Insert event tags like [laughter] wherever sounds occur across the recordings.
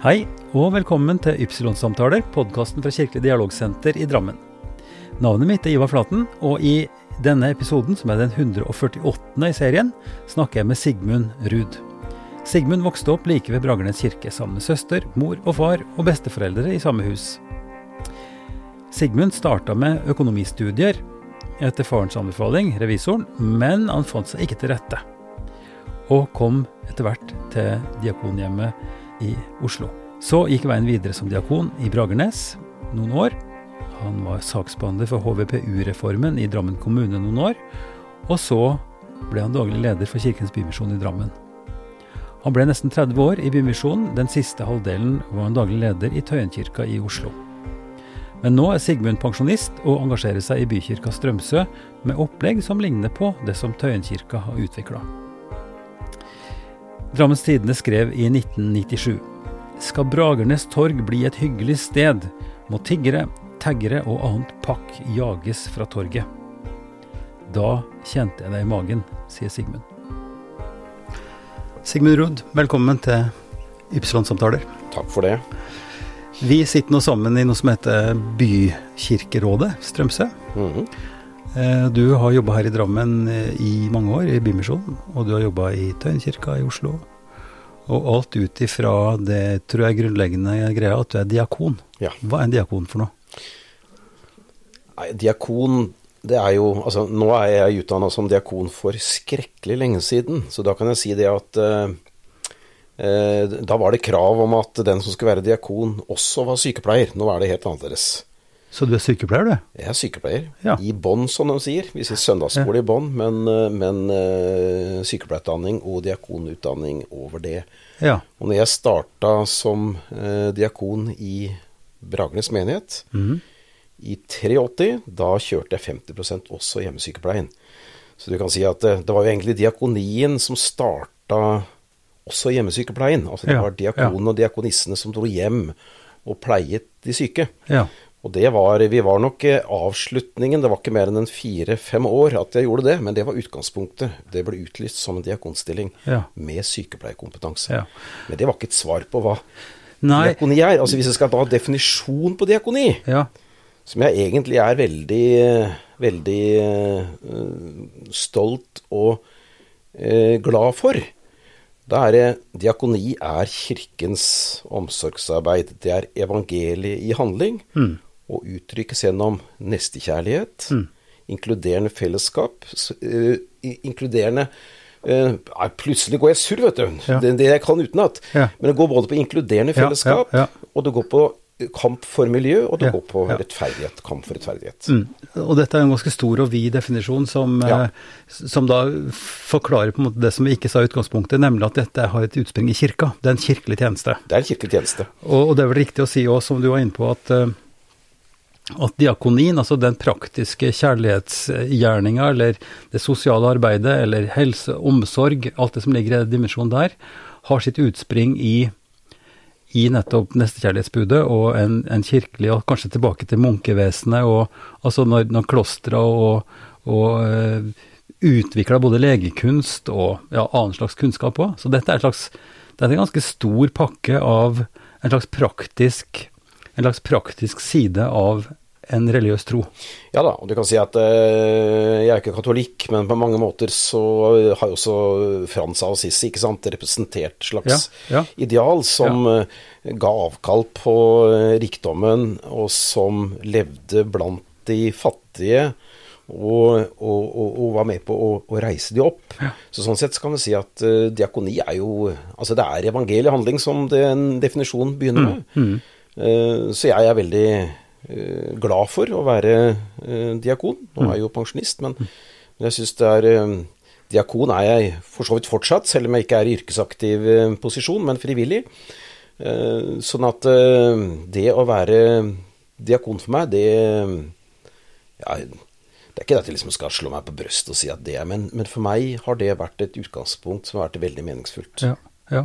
Hei, og velkommen til Ypsilon-samtaler, podkasten fra Kirkelig dialogsenter i Drammen. Navnet mitt er Ivar Flaten, og i denne episoden, som er den 148. i serien, snakker jeg med Sigmund Ruud. Sigmund vokste opp like ved Bragernes kirke sammen med søster, mor og far og besteforeldre i samme hus. Sigmund starta med økonomistudier etter farens anbefaling, revisoren, men han fant seg ikke til rette. Og kom etter hvert til Diakonhjemmet i Oslo. Så gikk veien videre som diakon i Bragernes noen år. Han var saksbehandler for HVPU-reformen i Drammen kommune noen år. Og så ble han daglig leder for Kirkens Bymisjon i Drammen. Han ble nesten 30 år i Bymisjonen. Den siste halvdelen var han daglig leder i Tøyenkirka i Oslo. Men nå er Sigmund pensjonist og engasjerer seg i bykirka Strømsø med opplegg som ligner på det som Tøyenkirka har utvikla. Drammens Tidende skrev i 1997 Skal Bragernes torg bli et hyggelig sted, må tiggere, taggere og annet pakk jages fra torget. Da kjente jeg det i magen, sier Sigmund. Sigmund Ruud, velkommen til Ypsilon-samtaler. Takk for det. Vi sitter nå sammen i noe som heter Bykirkerådet Strømsø. Mm -hmm. Du har jobba her i Drammen i mange år, i Bymisjonen. Og du har jobba i Tøyenkirka i Oslo. Og alt ut ifra det tror jeg grunnleggende greia, at du er diakon. Ja. Hva er en diakon for noe? Nei, diakon det er jo Altså, nå er jeg utdanna som diakon for skrekkelig lenge siden, så da kan jeg si det at uh, da var det krav om at den som skulle være diakon, også var sykepleier. Nå er det helt annerledes. Så du er sykepleier, du? Jeg er sykepleier. Ja. I bånn, som de sier. Vi sier søndagsskole i bånn, men, men uh, sykepleierutdanning og diakonutdanning over det. Ja. Og når jeg starta som uh, diakon i Bragernes menighet mm. i 83, da kjørte jeg 50% også hjemmesykepleien. Så du kan si at det, det var jo egentlig diakonien som starta også hjemmesykepleien. Altså det Ja, var diakonene og diakonissene som dro hjem og pleiet de syke. Ja. Og det var, vi var nok eh, avslutningen, det var ikke mer enn en fire-fem år at jeg gjorde det, men det var utgangspunktet. Det ble utlyst som en diakonstilling Ja. med sykepleierkompetanse. Ja. Men det var ikke et svar på hva Nei. diakoni er. Altså Hvis jeg skal ta definisjon på diakoni, Ja. som jeg egentlig er veldig, veldig eh, stolt og eh, glad for. Da er det diakoni er kirkens omsorgsarbeid. Det er evangeliet i handling. Mm. Og uttrykkes gjennom nestekjærlighet, Mm. inkluderende fellesskap, eh, inkluderende Uh, Plutselig går jeg surr, vet du. Ja. Det, det jeg kan utenat. Ja. Men det går både på inkluderende fellesskap, ja. og det går på kamp for miljø, og det går på rettferdighet. Kamp for rettferdighet. Mm. Og dette er en ganske stor og vid definisjon som, eh, som da forklarer på en måte det som vi ikke sa i utgangspunktet, nemlig at dette har et utspring i kirka. Det er en kirkelig tjeneste. Det er en kirkelig tjeneste. Og, og det er vel riktig å si òg, som du var inne på, at, eh, at diakonien, altså den praktiske kjærlighetsgjerninga, eller det sosiale arbeidet, eller helse, omsorg, alt det som ligger i den dimensjonen der, har sitt utspring i, i nettopp nestekjærlighetsbudet og en, en kirkelig, og kanskje tilbake til munkevesenet, og altså når, når klostra og, og uh, utvikla både legekunst og ja, annen slags kunnskap òg. Så dette er, slags, dette er en ganske stor pakke av en slags praktisk, en slags praktisk side av en religiøs tro. Ja da, og du kan si at eh, jeg er ikke katolikk, men på mange måter så har jo også Frans av Assisi ikke sant, representert slags Ja, ja. ideal som ja. ga avkall på eh, rikdommen, og som levde blant de fattige. Og, og, og, og var med på å, reise de opp. Så Sånn sett så kan vi si at uh, diakoni er jo Altså det er evangeliehandling som den definisjonen begynner med. Eh, så jeg er veldig eh, glad for å være eh, diakon. Nå er jeg jo pensjonist, men, jeg syns det er eh, Diakon er jeg for så vidt fortsatt, selv om jeg ikke er i yrkesaktiv eh, posisjon, men frivillig. Eh, sånn at eh, det å være diakon for meg, det ja, Det er ikke det at jeg liksom skal slå meg på brystet og si at det er men, men for meg har det vært et utgangspunkt som har vært veldig meningsfullt. Ja, Ja,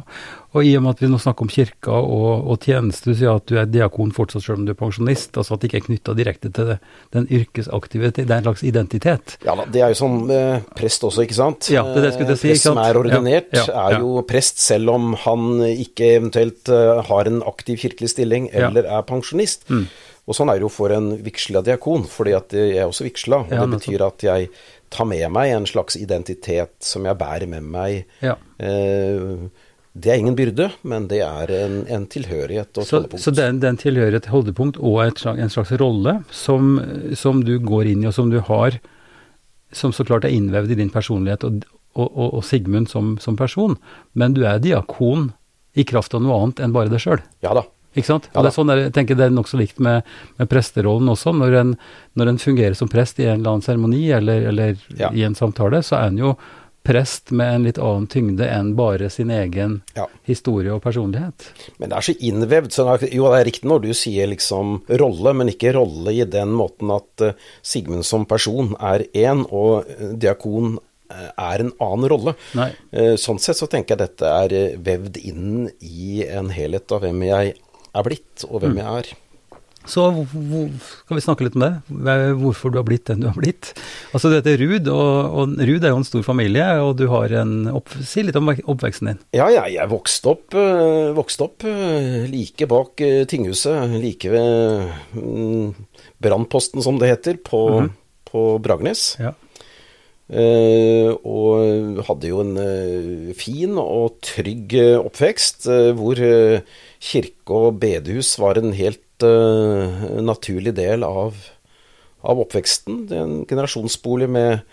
og i og med at vi nå snakker om kirka og, og tjeneste, du sier at du er diakon fortsatt selv om du er pensjonist, altså at det ikke er knytta direkte til det, den yrkesaktive, det er en slags identitet. Ja da, det er jo som eh, prest også, ikke sant. Ja, det er det jeg skulle si, Prest som er ordinert, ja, ja, er jo prest selv om han ikke eventuelt uh, har en aktiv kirkelig stilling eller er pensjonist. Mm. Og sånn er det jo for en vigsla diakon, fordi at jeg er også vigsla. Og det betyr at jeg tar med meg en slags identitet som jeg bærer med meg. Ja. Uh, det er ingen byrde, men det er en, en tilhørighet og et så, holdepunkt. Så det er, en tilhørighet, et holdepunkt og et, en slags rolle som, som, du går inn i, og som du har, som så klart er innvevd i din personlighet og, og, og, og Sigmund som, som, person. Men du er diakon i kraft av noe annet enn bare deg sjøl. Ja da. Ikke sant? Og det er sånn der, jeg tenker det er nokså likt med, med presterollen også. Når en, når en, fungerer som prest i en eller annen seremoni eller, eller ja. i en samtale, så er en jo prest med en litt annen tyngde enn bare sin egen ja. historie og personlighet. Men det er så innvevd. Så jo, det er riktig når du sier liksom rolle, men ikke rolle i den måten at uh, Sigmund som person er én, og uh, diakon uh, er en annen rolle. sånn sett så tenker jeg dette er vevd inn i en helhet av hvem jeg er blitt, og hvem mm. jeg er. Så skal vi snakke litt om det? Hvorfor du har blitt den du har blitt? Altså du heter Ruud, og, og Ruud er jo en stor familie, og du har en opp, Si litt om oppveksten din. Ja, ja jeg vokste opp, uh, vokste opp uh, like bak uh, tinghuset, like ved um, brannposten, som det heter, på, mm -hmm. på Bragnes. Ja. og hadde jo en fin og trygg oppvekst, hvor kirke og bedehus var en helt uh, naturlig del av, av, oppveksten. Det er en generasjonsbolig med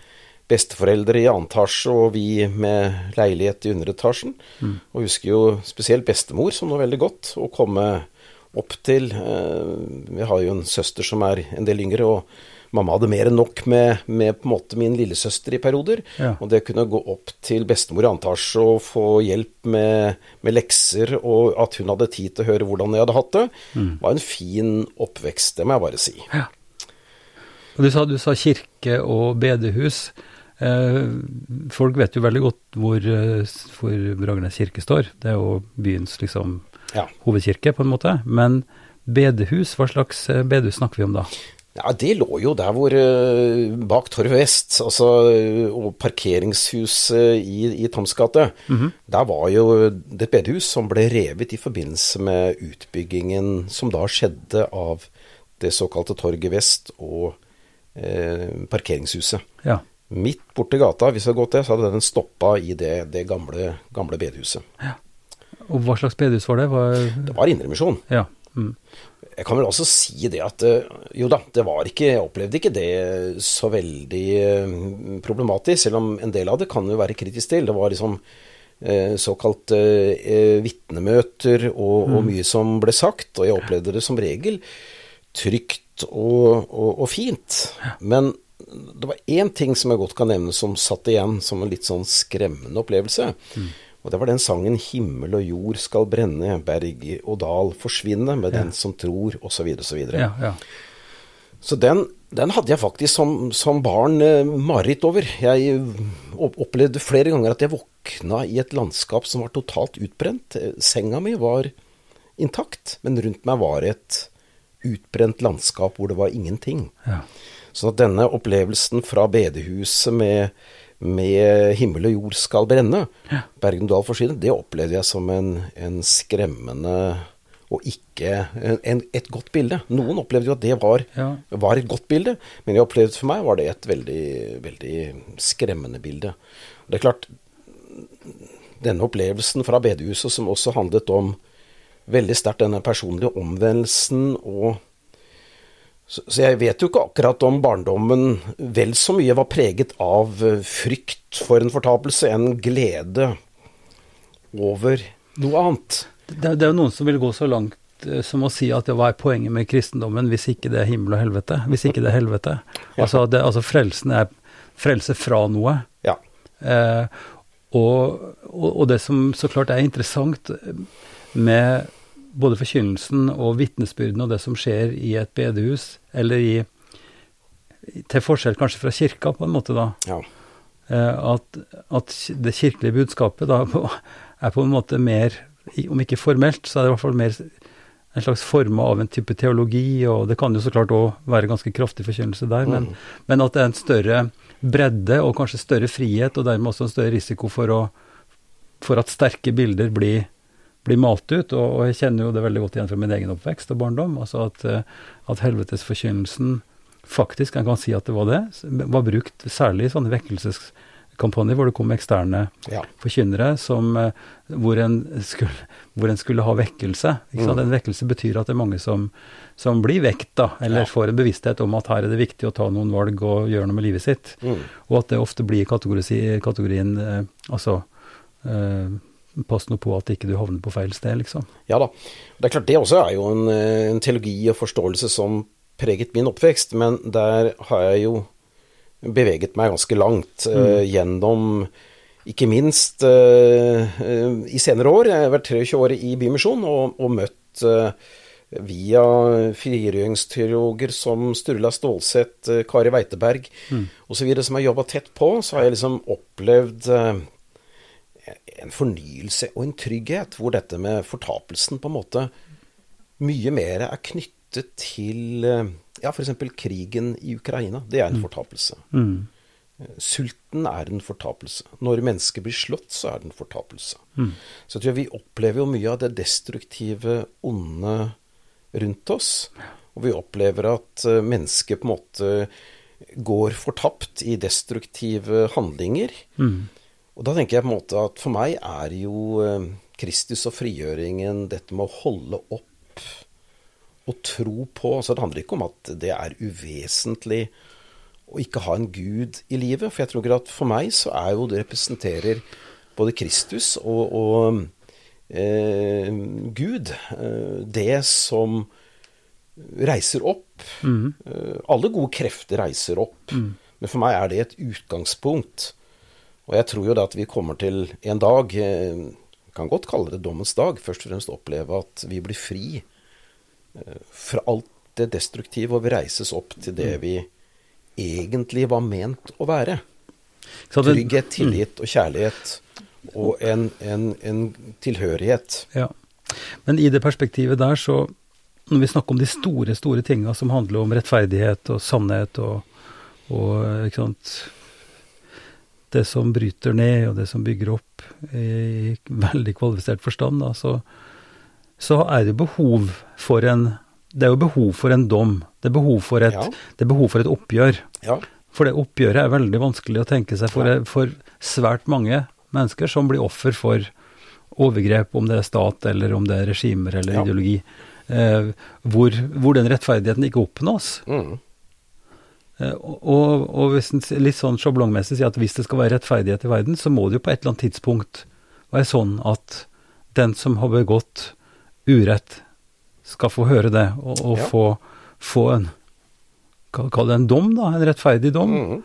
besteforeldre i annen etasje og vi med leilighet i underetasjen. Mm. Og husker jo spesielt bestemor som noe veldig godt å komme opp til. Uh, vi har jo en søster som er en del yngre. og mamma hadde mer enn nok med, med på en måte min lillesøster i perioder. Ja. Og det kunne gå opp til bestemor i antasje og få hjelp med, med, lekser, og at hun hadde tid til å høre hvordan jeg hadde hatt det, mm. var en fin oppvekst, det må jeg bare si. Ja. Og du sa, du sa kirke og bedehus. Eh, folk vet jo veldig godt hvor, eh, hvor Bragernes kirke står. Det er jo byens liksom, ja. hovedkirke, på en måte. Men bedehus, hva slags eh, bedehus snakker vi om da? Ja, Det lå jo der hvor uh, bak Torv Vest, altså, og parkeringshuset i, i Toms gate. Mm -hmm. Der var jo det et bedehus som ble revet i forbindelse med utbyggingen som da skjedde av det såkalte Torget Vest og eh, parkeringshuset. Ja. Midt borti gata, hvis det hadde gått det, så hadde den stoppa i det, det gamle, gamle bedehuset. Ja. Og hva slags bedehus var det? Var... Det var Indremisjon. Ja. Mm. Jeg kan vel også si det at eh, jo da, det var ikke Jeg opplevde ikke det så veldig eh, problematisk, selv om en del av det kan jo være kritisk til. Det var liksom eh, såkalt eh, vitnemøter og, og, mm. mye som ble sagt, og jeg opplevde det som regel trygt og, og, og fint. Men det var én ting som jeg godt kan nevne som satt igjen som en litt sånn skremmende opplevelse. Mm. Og det var den sangen 'Himmel og jord skal brenne, berg og dal forsvinne med ja. den som tror', osv. osv. Ja, ja. Så den, den, hadde jeg faktisk som, som barn eh, mareritt over. Jeg opplevde flere ganger at jeg våkna i et landskap som var totalt utbrent. Senga mi var intakt, men rundt meg var et utbrent landskap hvor det var ingenting. Ja. Så denne opplevelsen fra bedehuset med med 'Himmel og jord skal brenne', ja. Bergen-Dal forsvinner, det opplevde jeg som en, en skremmende og ikke en, et godt bilde. Noen opplevde jo at det var, ja. var, et godt bilde, men jeg opplevde for meg var det et veldig, veldig skremmende bilde. Det er klart, denne opplevelsen fra bedehuset som også handlet om veldig sterkt denne personlige omvendelsen og så, jeg vet jo ikke akkurat om barndommen vel så mye var preget av eh, frykt for en fortapelse enn glede over noe annet. Det, det er jo noen som vil gå så langt eh, som å si at hva er poenget med kristendommen hvis ikke det er himmel og helvete? Hvis ikke det er helvete. Altså, det, altså, frelsen er frelse fra noe. Ja. Eh, og, og, og, det som så klart er interessant med både forkynnelsen og vitnesbyrdene og det som skjer i et bedehus, eller i Til forskjell kanskje fra kirka, på en måte, da. Ja. Eh, at, at, det kirkelige budskapet da er på en måte mer, om ikke formelt, så er det i hvert fall mer en slags form av en type teologi, og det kan jo så klart òg være ganske kraftig forkynnelse der, men, Mm. men at det er en større bredde og kanskje større frihet, og dermed også en større risiko for, å, for at sterke bilder blir, blir malt ut. Og, og jeg kjenner jo det veldig godt igjen fra min egen oppvekst og barndom. altså At, eh, at helvetesforkynnelsen faktisk, en kan si at det var det, var brukt særlig i sånne vekkelseskampanjer hvor det kom eksterne Ja. forkynnere som, eh, hvor, en skulle, hvor en skulle ha vekkelse. Ikke sant? Mm. En vekkelse betyr at det er mange som, som blir vekt, da, eller Ja. får en bevissthet om at her er det viktig å ta noen valg og gjøre noe med livet sitt. Mm. Og at det ofte blir kategori, kategorien eh, altså eh, Pass nå på at ikke du havner på feil sted, liksom. Ja da. Det er klart det også er jo en, eh, en teologi og forståelse som preget min oppvekst, men der har jeg jo beveget meg ganske langt eh, gjennom ikke minst uh, i senere år. Jeg har vært 23 år i Bymisjon og, og møtt via frigjøringsteologer som Sturla Stålseth, eh, Kari Weiteberg Mm. osv. som har jobba tett på, så har jeg liksom opplevd en fornyelse og en trygghet, hvor dette med fortapelsen på en måte mye mer er knyttet til eh, ja, f.eks. krigen i Ukraina. Det er en fortapelse. Mm. Sulten er en fortapelse. Når mennesker blir slått, så er det en fortapelse. Mm. Så jeg tror vi opplever jo mye av det destruktive, onde rundt oss. Og vi opplever at eh, mennesker på en måte går fortapt i destruktive handlinger. Mm. Og da tenker jeg på en måte at for meg er jo eh, Kristus og frigjøringen dette med å holde opp og tro på. Altså det handler ikke om at det er uvesentlig å ikke ha en gud i livet. For jeg tror at for meg så er jo det representerer både Kristus og, og eh, Gud. Eh, det som reiser opp. Mm. Eh, alle gode krefter reiser opp. Men for meg er det et utgangspunkt. Og jeg tror jo da at vi kommer til en dag, eh, kan godt kalle det dommens dag, først og fremst oppleve at vi blir fri eh, fra alt det destruktive, og vi reises opp til det vi egentlig var ment å være. Så Trygghet, tillit og kjærlighet, og en, en, en tilhørighet. Ja. Men i det perspektivet der, så Når vi snakker om de store, store tinga som handler om rettferdighet og sannhet og, og ikke sant Det som bryter ned, og det som bygger opp i veldig kvalifisert forstand, da, så, så er det behov for en Det er jo behov for en dom. Det er behov for et, Ja. det behov for et oppgjør. Ja. For det oppgjøret er veldig vanskelig å tenke seg for, for svært mange mennesker som blir offer for overgrep, om det er stat eller om det er regimer eller Ja. ideologi, eh, hvor, hvor den rettferdigheten ikke oppnås. Mm. Eh, og, og hvis en litt sånn sjablongmessig sier at hvis det skal være rettferdighet i verden, så må det jo på et eller annet tidspunkt være sånn at den som har begått urett, skal få høre det, og, og Ja. få, få en Kall det en dom, da. En rettferdig dom. Mm.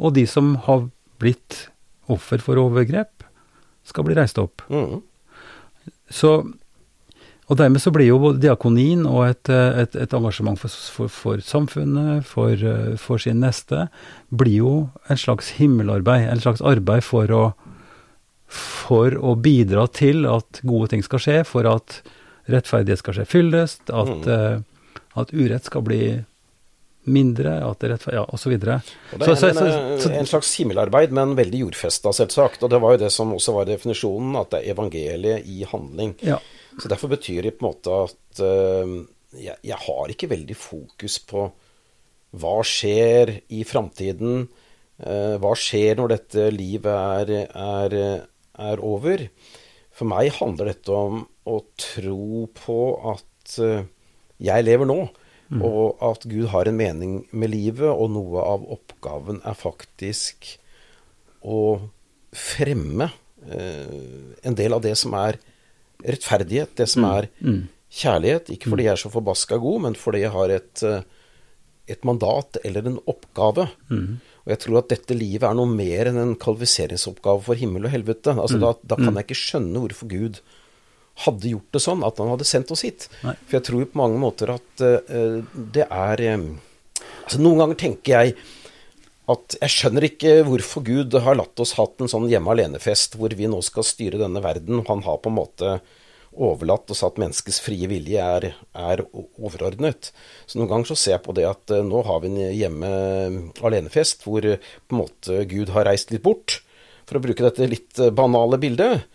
Og de som har blitt offer for overgrep, skal bli reist opp. Mm. Så, og dermed så blir jo diakonien og et, eh, et, et engasjement for, for, for samfunnet, for, eh, for sin neste, blir jo en slags himmelarbeid. En slags arbeid for å, for å bidra til at gode ting skal skje, for at rettferdighet skal skje fyllest, at, Mm. uh, at urett skal bli mindre, at det rettfer- ja, osv. Og det er Så- en, så- så- en slags himmelarbeid, men veldig jordfesta, selvsagt. Og det var jo det som også var definisjonen, at det er evangeliet i handling. Ja. Så derfor betyr det på en måte at eh, jeg, jeg har ikke veldig fokus på hva skjer i framtiden. eh, hva skjer når dette livet er, er, er over? For meg handler dette om å tro på at eh, jeg lever nå. Og at Gud har en mening med livet, og noe av oppgaven er faktisk å fremme en del av det som er rettferdighet, det som er Mm. kjærlighet. Ikke fordi jeg er så forbaska god, men fordi jeg har et, eh, et mandat eller en oppgave. Mm. Og jeg tror at dette livet er noe mer enn en kvalifiseringsoppgave for himmel og helvete. Altså da, da kan jeg ikke skjønne hvorfor Gud hadde gjort det sånn, at han hadde sendt oss hit. Nei. For jeg tror på mange måter at uh, det er um, Altså Noen ganger tenker jeg at jeg skjønner ikke hvorfor Gud har latt oss hatt en sånn hjemme alene-fest hvor vi nå skal styre denne verden. Han har på en måte overlatt oss at menneskets frie vilje er, er, overordnet. Så noen ganger så ser jeg på det at uh, nå har vi en hjemme alene-fest hvor uh, på en måte Gud har reist litt bort, for å bruke dette litt uh, banale bildet.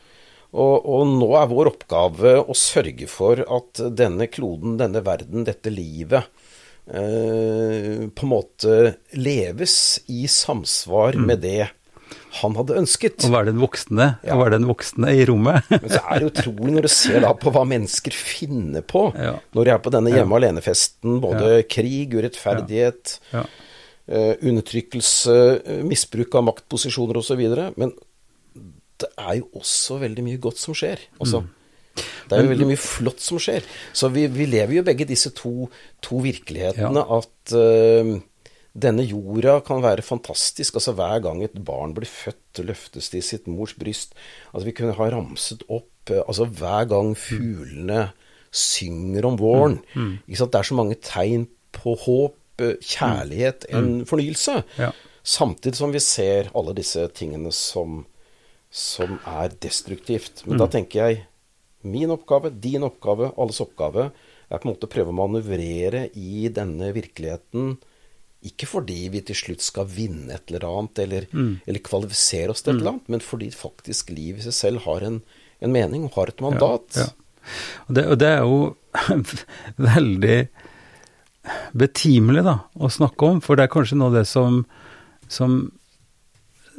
Og, og, nå er vår oppgave å sørge for at denne kloden, denne verden, dette livet på en måte leves i samsvar mm. med det han hadde ønsket. Å være den voksne, ja. å være den voksne i rommet. [laughs] Men så er det utrolig når du ser da på hva mennesker finner på ja. når de er på denne hjemme alene-festen. Både krig, urettferdighet, ja. undertrykkelse, eh, misbruk av maktposisjoner osv. Men det er jo også veldig mye godt som skjer. Altså, mm. Det er jo veldig mye flott som skjer. Så vi, vi lever jo begge disse to, to virkelighetene. At uh, denne jorda kan være fantastisk. altså Hver gang et barn blir født, løftes det i sitt mors bryst. altså Vi kunne ha ramset opp eh, altså Hver gang fuglene synger om våren. Mm. Mm. ikke sant, Det er så mange tegn på håp, eh, kjærlighet, mm. en fornyelse. Ja. Samtidig som vi ser alle disse tingene som, som er destruktivt. Men da tenker jeg min oppgave, din oppgave, alles oppgave er på en måte å prøve å manøvrere i denne virkeligheten ikke fordi vi til slutt skal vinne et eller annet, eller, mm. eller kvalifisere oss til et mm. eller annet, men fordi faktisk livet i seg selv har en, en mening og har et mandat. Ja, ja. Og, det, og, det, er jo [laughs] veldig betimelig da, å snakke om, for det er kanskje noe av det som, som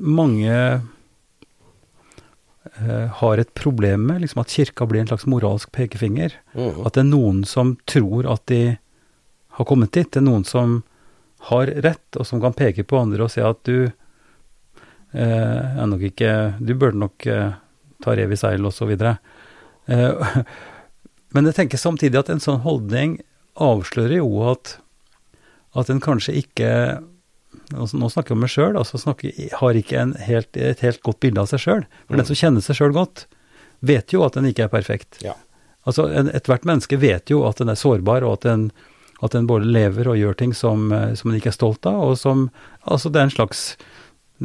mange har et problem med, liksom at kirka blir en slags moralsk pekefinger. Mm. At det er noen som tror at de har kommet dit. Det er noen som har rett, og som kan peke på andre og si at du eh, er nok ikke Du burde nok eh, ta rev i seil, osv. Eh, [laughs] men jeg tenker samtidig at en sånn holdning avslører jo at, at en kanskje ikke altså Nå snakker jeg om meg sjøl, altså snakker, har ikke helt, et helt godt bilde av seg sjøl. For mm. den som kjenner seg sjøl godt, vet jo at den ikke er perfekt. Ja. Altså, Ethvert menneske vet jo at den er sårbar, og at den at den både lever og gjør ting som, eh, som den ikke er stolt av, og som Altså, det er en slags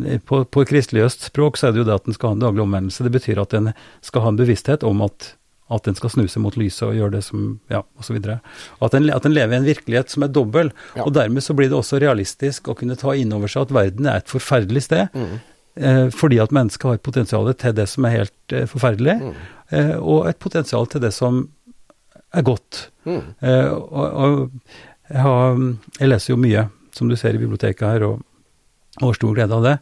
eh, på, på kristeligøst språk så er det jo det at en skal ha en daglig omvendelse. Det betyr at en skal ha en bevissthet om at, at den skal snu seg mot lyset og gjøre det som Ja, osv. At, en, at den lever i en virkelighet som er dobbel. Ja. Og dermed så blir det også realistisk å kunne ta inn over seg at verden er et forferdelig sted. Mm. Eh, fordi at mennesket har et potensial til det som er helt eh, forferdelig, mm. eh, og et potensial til det som er godt. Mm. Eh, og, og jeg, har, jeg, leser jo mye, som du ser i biblioteket her, og, og har stor glede av det.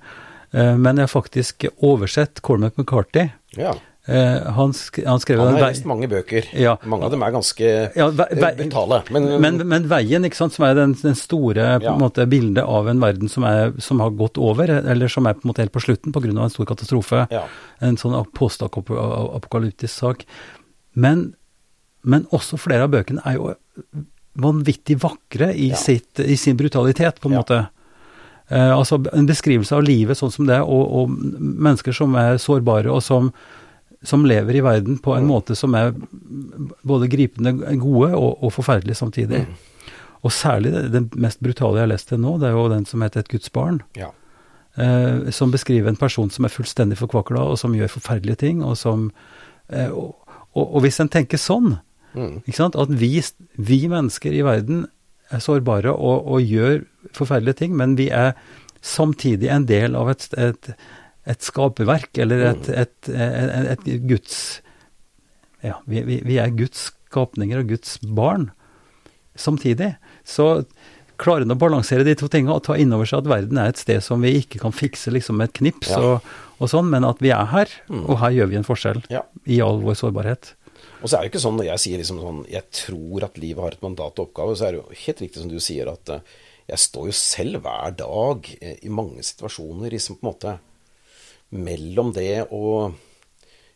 Eh, men jeg har faktisk oversett Cormac McCarthy. Ja. Eh, han, sk han, skrev Han har lest mange bøker. Ja. Mange av dem er ganske ja, brutale. Men, men, men, veien, ikke sant, som er den, den store ja. måte, bildet av en verden som, er, som, har gått over, eller som er på en måte helt på slutten pga. en stor katastrofe. Ja. En sånn postapokalyptisk sak. Men men også flere av bøkene er jo vanvittig vakre i, sitt, i sin brutalitet, på en måte. Eh, altså en beskrivelse av livet sånn som det, og, og mennesker som er sårbare, og som, som, lever i verden på en måte som er både gripende gode og, og forferdelig samtidig. Mm. Og særlig det, det, mest brutale jeg har lest til nå, det er jo den som heter Et Guds barn. Ja. Eh, som beskriver en person som er fullstendig forkvakla, og som gjør forferdelige ting, og som eh, og, og, hvis en tenker sånn, Mm. At vi, vi, mennesker i verden er sårbare og, og, gjør forferdelige ting, men vi er samtidig en del av et, et, et skaperverk, eller et, et, et, et Guds Ja, vi, vi, er Guds skapninger og Guds barn samtidig. Så klarer en å balansere de to tingene og ta inn over seg at verden er et sted som vi ikke kan fikse liksom med et knips, ja. og, og, sånn, men at vi er her, mm. og her gjør vi en forskjell ja. i all vår sårbarhet. Og så er det ikke sånn når jeg sier liksom sånn Jeg tror at livet har et mandat og oppgave, så er det jo helt riktig som du sier, at uh, jeg står jo selv hver dag uh, i mange situasjoner liksom på en måte mellom det å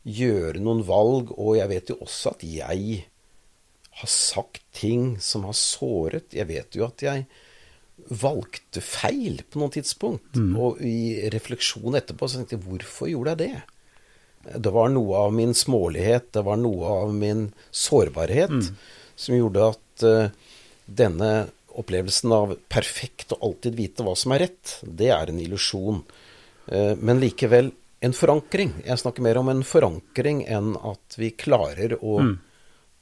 gjøre noen valg, og jeg vet jo også at jeg har sagt ting som har såret. Jeg vet jo at jeg valgte feil på noen tidspunkt. Mm. Og i refleksjon etterpå så tenkte jeg hvorfor gjorde jeg det? Det var noe av min smålighet, det var noe av min sårbarhet, mm. som gjorde at uh, denne opplevelsen av perfekt og alltid vite hva som er rett, det er en illusjon. Eh, men likevel en forankring. Jeg snakker mer om en forankring enn at vi klarer å, mm.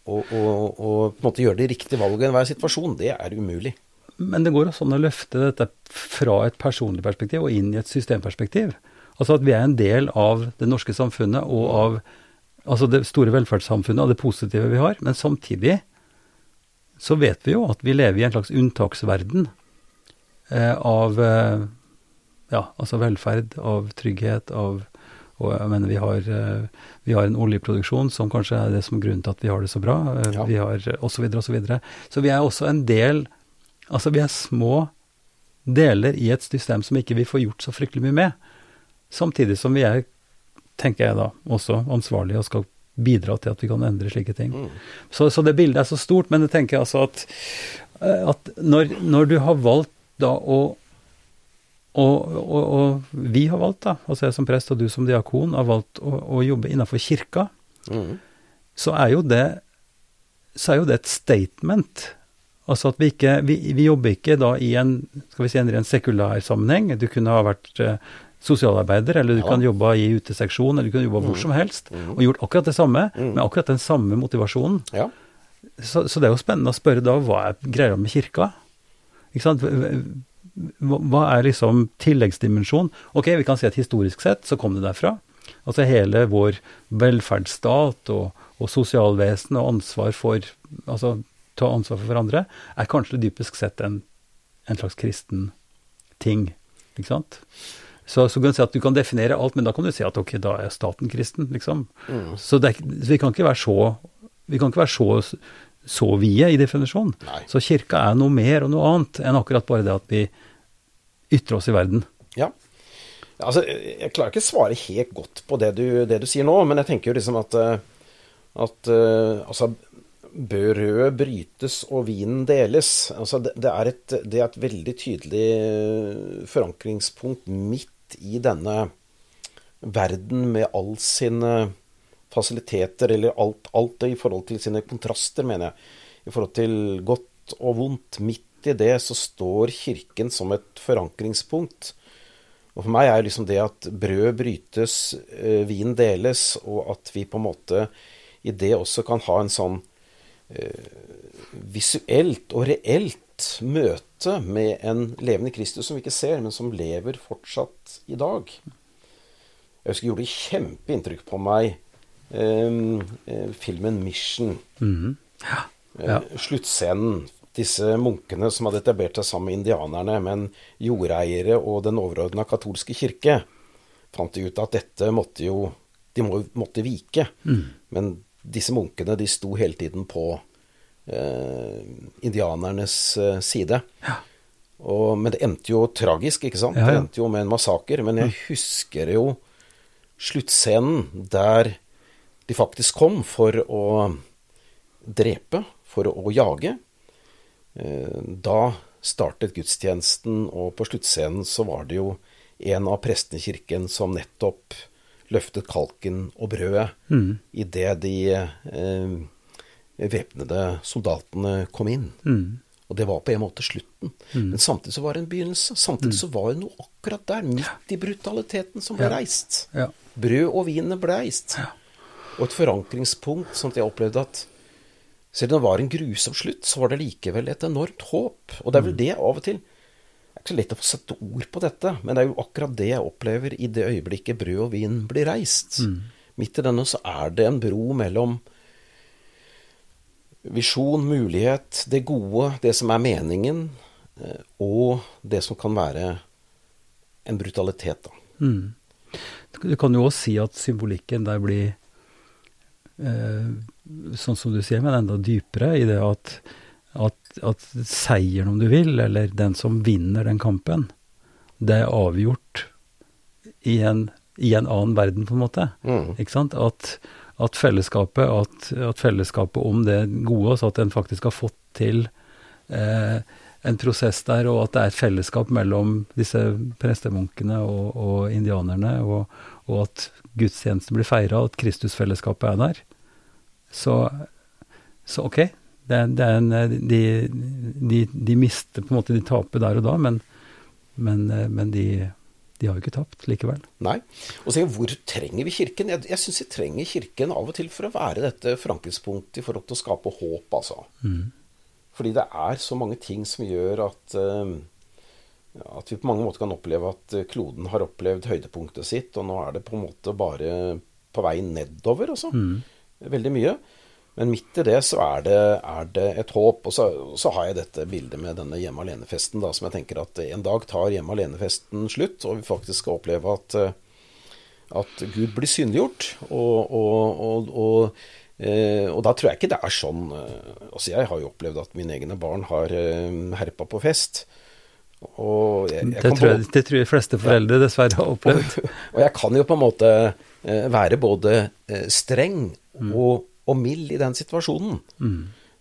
å, å, å på en måte gjøre de riktige valgene i enhver situasjon. Det er umulig. Men det går også an å løfte dette fra et personlig perspektiv og inn i et systemperspektiv. Altså at vi er en del av det norske samfunnet og av altså det store velferdssamfunnet og det positive vi har. Men samtidig så vet vi jo at vi lever i en slags unntaksverden eh, av eh, ja, altså velferd, av trygghet, av og jeg mener vi har, eh, vi har, en oljeproduksjon som kanskje er det som er grunnen til at vi har det så bra. Eh, ja. Vi har osv. osv. Så, videre, og så, så vi er også en del Altså vi er små deler i et system som ikke vi får gjort så fryktelig mye med. Samtidig som vi er, tenker jeg da, også ansvarlige og skal bidra til at vi kan endre slike ting. Mm. Så, så, det bildet er så stort, men jeg tenker altså at, eh, at når, når du har valgt da å og, og, og, vi har valgt, da, altså jeg som prest og du som diakon, har valgt å, å jobbe innenfor kirka. Mm. Så, er jo det, så er jo det et statement. Altså at vi ikke vi, vi, jobber ikke da i en skal vi si, en ren sekulær sammenheng. Du kunne ha vært eh, sosialarbeider, eller du ja. kan jobbe i uteseksjon, eller du kan jobbe mm. hvor som helst, mm. og gjort akkurat det samme, mm. med akkurat den samme motivasjonen. Ja. Så, så, det er jo spennende å spørre da hva er greia med kirka? Ikke sant? Hva er liksom tilleggsdimensjon? Ok, vi kan si at historisk sett så kom det derfra. Altså hele vår velferdsstat og, og sosialvesen og ansvar for Altså ta ansvar for hverandre er kanskje dypest sett en, en slags kristen ting. Ikke sant? Så, så, kan du si at du kan definere alt, men da kan du si at ok, da er staten kristen, liksom. Mm. Så, det, så vi kan ikke være så vi kan ikke være så, så vide i definisjonen. Nei. Så kirka er noe mer og noe annet enn akkurat bare det at vi ytrer oss i verden. Ja. Altså, jeg klarer ikke å svare helt godt på det du, det du sier nå, men jeg tenker jo liksom at, eh, at eh, altså, brødet brytes og vinen deles. Altså, det, det, er et, det, er et, veldig tydelig eh, forankringspunkt midt i denne verden med all sine fasiliteter, eller alt, alt i forhold til sine kontraster, mener jeg. I forhold til godt og vondt. Midt i det så står Kirken som et forankringspunkt. Og For meg er liksom det at brød brytes, eh, vin deles, og at vi på en måte i det også kan ha en sånn eh, visuelt og reelt møte med en levende Kristus som vi ikke ser, men som lever fortsatt i dag. Jeg husker det gjorde kjempeinntrykk på meg filmen 'Mission'. Mm ja. Ja. Sluttscenen disse munkene som hadde etablert seg sammen med indianerne, men jordeiere og den overordna katolske kirke, fant de ut at dette måtte jo De må, måtte vike. Mm. Men disse munkene, de sto hele tiden på eh, indianernes eh, side. Ja. Og, men det endte jo tragisk, ikke sant? Ja, ja. Det endte jo med en massaker. Men jeg husker jo sluttscenen der de faktisk kom for å drepe, for å, jage. Eh, da startet gudstjenesten, og på sluttscenen så var det jo en av prestene i kirken som nettopp løftet kalken og brødet mm. idet de eh, væpnede soldatene kom inn. Mm. Og det var på en måte slutten. Mm. Men samtidig så var det en begynnelse. Samtidig mm. så var det noe akkurat der, midt i brutaliteten, som ble ja. reist. Ja. Brød og vin ble reist. Ja. Og et forankringspunkt, sånn at jeg opplevde at selv om det var en grusom slutt, så var det likevel et enormt håp. Og det er vel mm. det av og til Det er ikke så lett å få sette ord på dette, men det er jo akkurat det jeg opplever i det øyeblikket brød og vin blir reist. Mm. Midt i denne så er det en bro mellom visjon, mulighet, det gode, det som er meningen, eh, og det som kan være en brutalitet, da. Mm. Du kan jo også si at symbolikken der blir sånn som du sier, men enda dypere i det at, at, at seieren, om du vil, eller den som vinner den kampen, det er avgjort i en, i en annen verden, på en måte. Mm. Ikke sant? At, at fellesskapet, at, at, fellesskapet om det gode, altså at en faktisk har fått til eh, en prosess der, og at det er et fellesskap mellom disse prestemunkene og, og indianerne, og, og at gudstjenesten blir feira, at Kristusfellesskapet er der. Så, så ok, Det, det en, eh, de, de, de mister på en måte, de taper der og da, men, men, eh, men de, de har jo ikke tapt likevel. Nei. Og se, hvor trenger vi Kirken? Jeg, jeg syns vi trenger Kirken av og til for å være dette forankringspunktet i forhold til å skape håp, altså. Fordi det er så mange ting som gjør at eh, at vi på mange måter kan oppleve at kloden har opplevd høydepunktet sitt, og nå er det på en måte bare på vei nedover, altså. Veldig mye. Men midt i det så er det, er det et håp. Og så, så har jeg dette bildet med denne hjemme alene-festen, da, som jeg tenker at en dag tar hjemme alene-festen slutt, og vi faktisk skal oppleve at, eh, at Gud blir synliggjort. Og, og, og, og, eh, og da tror jeg ikke det er sånn eh, Altså, jeg har jo opplevd at mine egne barn har eh, herpa på fest. Jeg, jeg Det tror, jeg, det tror jeg fleste foreldre dessverre har opplevd. [laughs] og jeg kan jo på en måte være både streng og, og mild i den situasjonen.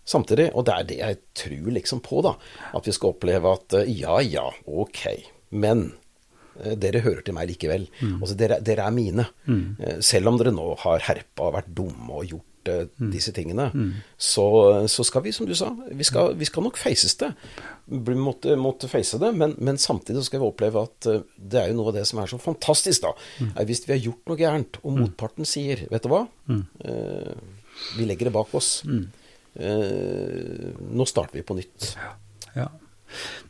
Samtidig, og det er det jeg tror liksom på, da. At vi skal oppleve at eh, ja ja, ok, men eh, dere hører til meg likevel. Altså, dere, dere er mine. Mm. Selv om dere nå har herpa og vært dumme og gjort eh, disse tingene, så, så skal vi, som du sa, vi skal, vi skal nok faces det. Vi måtte, måtte face det, men, men samtidig skal vi oppleve at eh, det er jo noe av det som er så fantastisk, da. Er hvis vi har gjort noe gærent, og motparten sier, vet du hva, Eh, vi legger det bak oss. Eh, nå starter vi på nytt. Ja.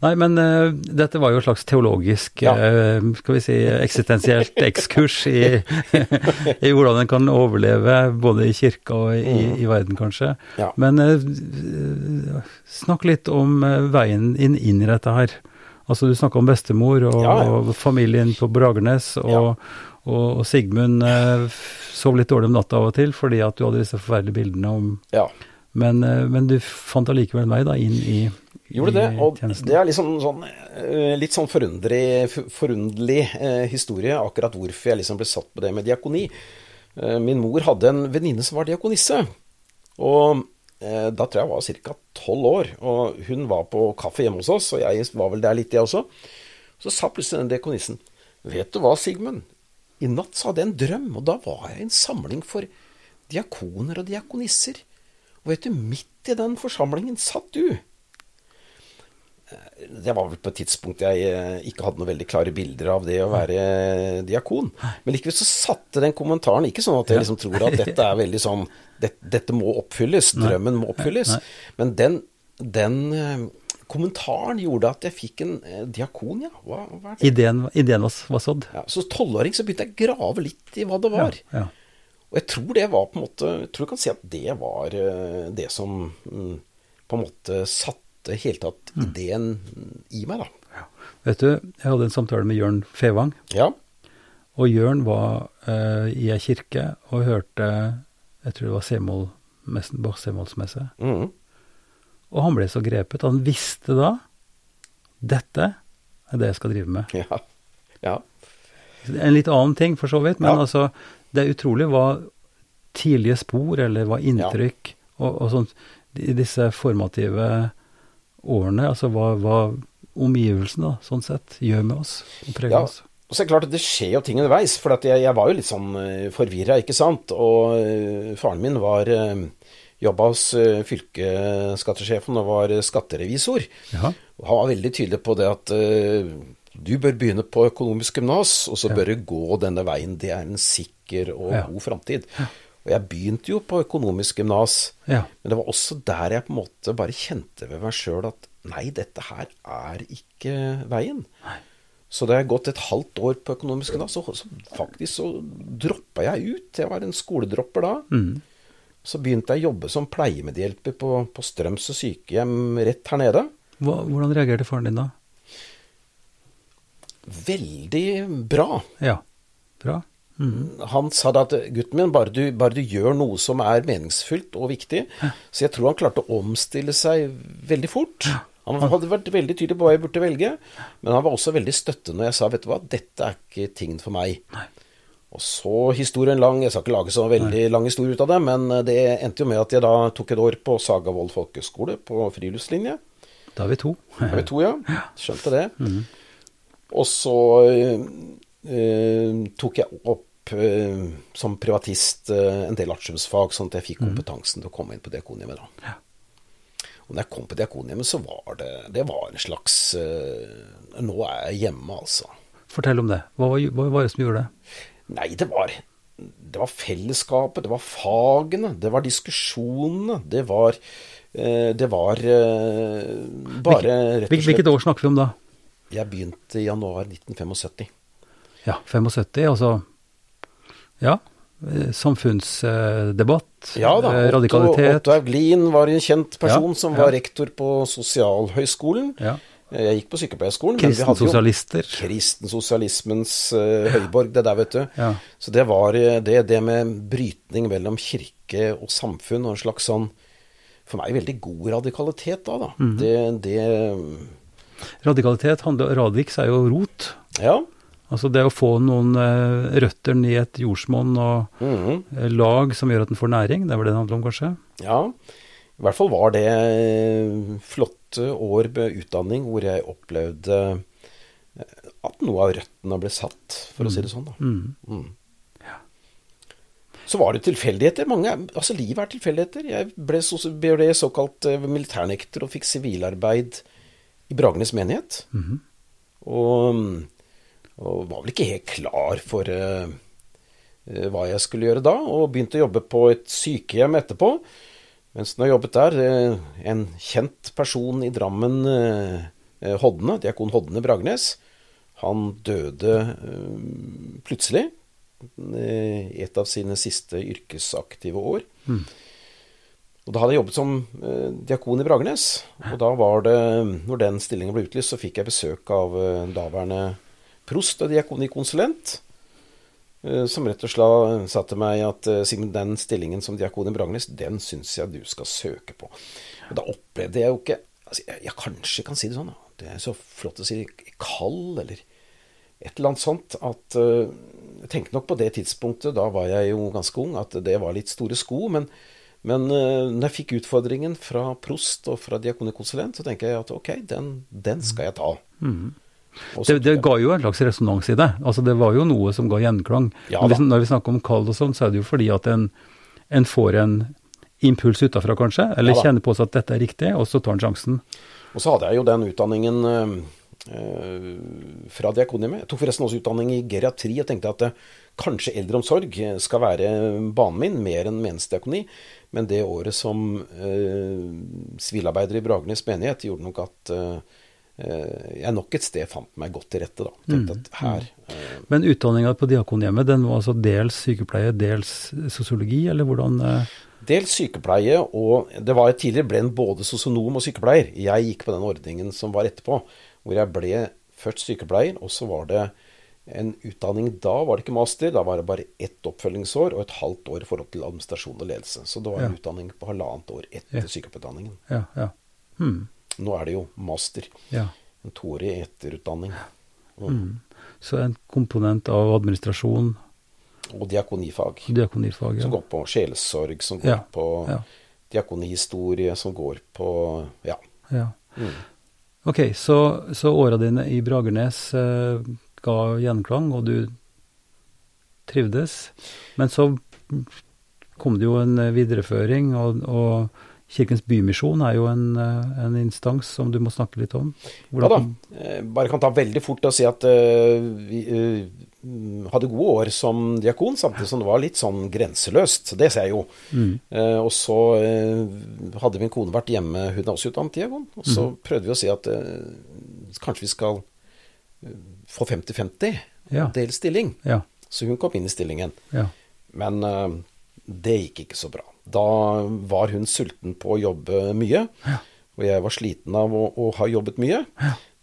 Nei, men uh, dette var jo et slags teologisk, Ja. uh, skal vi si, eksistensielt ekskurs i, [laughs] i hvordan en kan overleve både i kirka og i, i verden, kanskje. Ja. Men uh, snakk litt om veien inn, inn i dette her. Altså, du snakka om bestemor og, Ja, og familien på Bragernes, og, og, og Sigmund sov litt dårlig om natta av og til fordi at du hadde disse forferdelige bildene om Ja. Men, eh, men du fant allikevel vei da inn i, Gjorde det, og det er liksom sånn, eh, litt sånn forunderlig eh, historie, akkurat hvorfor jeg liksom ble satt på det med diakoni. Eh, min mor hadde en venninne som var diakonisse, og eh, da tror jeg jeg var ca. tolv år, og hun var på kaffe hjemme hos oss, og jeg var vel der litt, jeg også. Så sa plutselig den diakonissen, vet du hva, Sigmund, i natt så hadde jeg en drøm, og da var jeg i en samling for diakoner og diakonisser. Og vet du, midt i den forsamlingen satt du. Det var vel på et tidspunkt jeg eh, ikke hadde noen veldig klare bilder av det å være eh, diakon. Men likevel så satte den kommentaren Ikke sånn at jeg liksom tror at dette er veldig sånn det, Dette må oppfylles, drømmen må oppfylles. Men den, den eh, kommentaren gjorde at jeg fikk en diakon, ja. Hva, hva? Ideen, ideen var, var sådd. Ja, så tolvåring så begynte jeg å grave litt i hva det var. Ja, Ja, Og jeg tror det var på en måte Jeg tror du kan si at det var eh, det som mm, på en måte satte helt tatt ideen i meg, da. ja. Vet du, jeg hadde en samtale med Jørn Fevang, Ja. og Jørn var uh, i ei kirke og hørte Jeg tror det var Semål, Bach Semålsmesse. Mhm. Og han ble så grepet. Han visste da dette er det jeg skal drive med. ja. Ja. En litt annen ting, for så vidt, men Ja. altså, det er utrolig hva tidlige spor, eller hva inntrykk, og, og sånt, i disse formative årene, altså hva, hva omgivelsene, sånn sett, gjør med oss, og preger Ja, oss. og så er det klart at det skjer jo ting underveis. For at jeg, jeg var jo litt sånn forvirra, ikke sant. Og eh, faren min var uh, jobba hos fylkesskattesjefen og var eh, skatterevisor. Ja. Og han var veldig tydelig på det at uh, du bør begynne på økonomisk gymnas, og så bør du gå denne veien. Det er en sikker og Ja. god framtid. Og jeg begynte jo på økonomisk gymnas, Ja. men det var også der jeg på en måte bare kjente ved meg sjøl at nei, dette her er ikke veien. Så da jeg gått et halvt år på økonomisk gymnas, så, så faktisk så droppa jeg ut. Jeg var en skoledropper da. Så begynte jeg å jobbe som pleiemedhjelper på, på Strømsø sykehjem rett her nede. Hva, hvordan reagerte faren din da? Veldig bra. Ja, bra. Mm. Han sa da at gutten min, bare du, bare du gjør noe som er meningsfylt og viktig Så jeg tror han klarte å omstille seg veldig fort. Han hadde vært veldig tydelig på hva jeg burde velge, men han var også veldig støttende når jeg sa vet du hva, dette er ikke tingen for meg. Og så historien lang, jeg skal ikke lage så veldig lang historie ut av det, men det endte jo med at jeg da tok et år på Sagavold folkehøgskole på friluftslinje. Da er vi to. Da er vi to, ja. [laughs] Skjønte det. Og så eh, eh, tok jeg opp eh, som privatist eh, en del artiumsfag, sånn at jeg fikk kompetansen til å komme inn på Diakonhjemmet. da. Og når jeg kom på Diakonhjemmet, så var det, det var en slags uh, Nå er jeg hjemme, altså. Fortell om det. Hva var, hva var det som gjorde det? Nei, det var, det var fellesskapet, det var fagene, det var diskusjonene. Det var, uh, det var uh, bare rett og slett Hvilket år snakker vi om da? Jeg begynte i januar 1975. Ja, 75, altså Ja. eh, Samfunnsdebatt, Ja da. eh, radikalitet. Otto Auglin var en kjent person Ja, som ja. var rektor på Sosialhøgskolen. Ja. Jeg gikk på sykepleierskolen. Kristensosialister. Kristensosialismens uh, høyborg, det der, vet du. Ja. Så det var eh, det, det med brytning mellom kirke og samfunn, og en slags sånn For meg veldig god radikalitet da, da. Mhm. Det, det Radikalitet handler Radix er jo rot. Ja. Altså det å få noen eh, røtter ned i et jordsmonn og mm -hmm. lag som gjør at den får næring. Det er vel det det handler om, kanskje? Ja, i hvert fall var det eh, flotte år med utdanning hvor jeg opplevde at noe av røttene ble satt, for å si det sånn. da. Mm. Mm. Så var det tilfeldigheter. Mange, altså Livet er tilfeldigheter. Jeg ble, så, ble såkalt militærnekter og fikk sivilarbeid i Bragernes menighet. Mhm. Og, og var vel ikke helt klar for eh, hva jeg skulle gjøre da, og begynte å jobbe på et sykehjem etterpå. Mens når jeg jobbet der, eh, en kjent person i Drammen, eh, Hodne, diakon Hodne Bragnes, han døde plutselig i et av sine siste yrkesaktive år. Mm. Og da hadde jeg jobbet som eh, diakon i Bragernes. Og da var det, når den stillingen ble utlyst, så fikk jeg besøk av eh, daværende prost og diakonikonsulent. eh, Som rett og slett sa til meg at eh, Sigmund, den stillingen som diakon i Bragernes, den syns jeg du skal søke på. Og da opplevde jeg jo ikke altså, jeg, jeg kanskje kan si det sånn, det er så flott å si kald, eller et eller annet sånt, at uh, Jeg tenkte nok på det tidspunktet, da var jeg jo ganske ung, at det var litt store sko. Men, men når jeg fikk utfordringen fra prost og fra diakonikonsulent, så tenker jeg at ok, den, den skal jeg ta. Mhm. Det, det ga jo en slags resonans i det. Altså Det var jo noe som ga gjenklang. Ja vi, når vi snakker om kall og sånn, så er det jo fordi at en, en får en impuls utafra, kanskje, eller Ja kjenner på seg at dette er riktig, og så tar en sjansen. Og så hadde jeg jo den utdanningen eh, eh, fra Diakonhjemmet. Jeg tok forresten også utdanning i geriatri og tenkte at eh, kanskje eldreomsorg skal være banen min, mer enn menighetsdiakoni. Men det året som eh, sivilarbeider i Bragernes menighet gjorde nok at eh, eh, jeg nok et sted fant meg godt til rette. da. Tenkte at her eh, Men utdanninga på Diakonhjemmet, den var altså dels sykepleie, dels sosiologi, eller hvordan eh, Dels sykepleie, og det var tidligere ble en både sosionom og sykepleier. Jeg gikk på den ordningen som var etterpå, hvor jeg ble først sykepleier, og så var det en utdanning da, var det ikke master, da var det bare ett oppfølgingsår og et halvt år i forhold til administrasjon og ledelse. Så det var en Ja. utdanning på halvannet år etter Ja. sykepleierutdanningen. Ja, ja. Hmm, Nå er det jo master. ja. En toårig etterutdanning. Mm. Mm. Så en komponent av administrasjon, Og diakonifag. diakonifag, ja. Som går på sjelesorg, som går Ja, på ja. diakonihistorie, som går på Ja. ja. Mm. Ok, så, så åra dine i Bragernes eh, ga gjenklang, og du trivdes. Men så kom det jo en eh, videreføring, og, og Kirkens Bymisjon er jo en, eh, en instans som du må snakke litt om. Ja da. Eh, Bare kan ta veldig fort og si at uh, vi mm, hadde gode år som diakon, samtidig som det var litt sånn grenseløst. Det ser jeg jo. Mm. Uh, og så hadde min kone vært hjemme, hun er også utdannet diakon. Og så mm. prøvde vi å si at kanskje vi skal få 50-50 Ja. del stilling. Ja, Så hun kom inn i stillingen. ja. Men det gikk ikke så bra. Da var hun sulten på å jobbe mye, og jeg var sliten av å, å ha jobbet mye.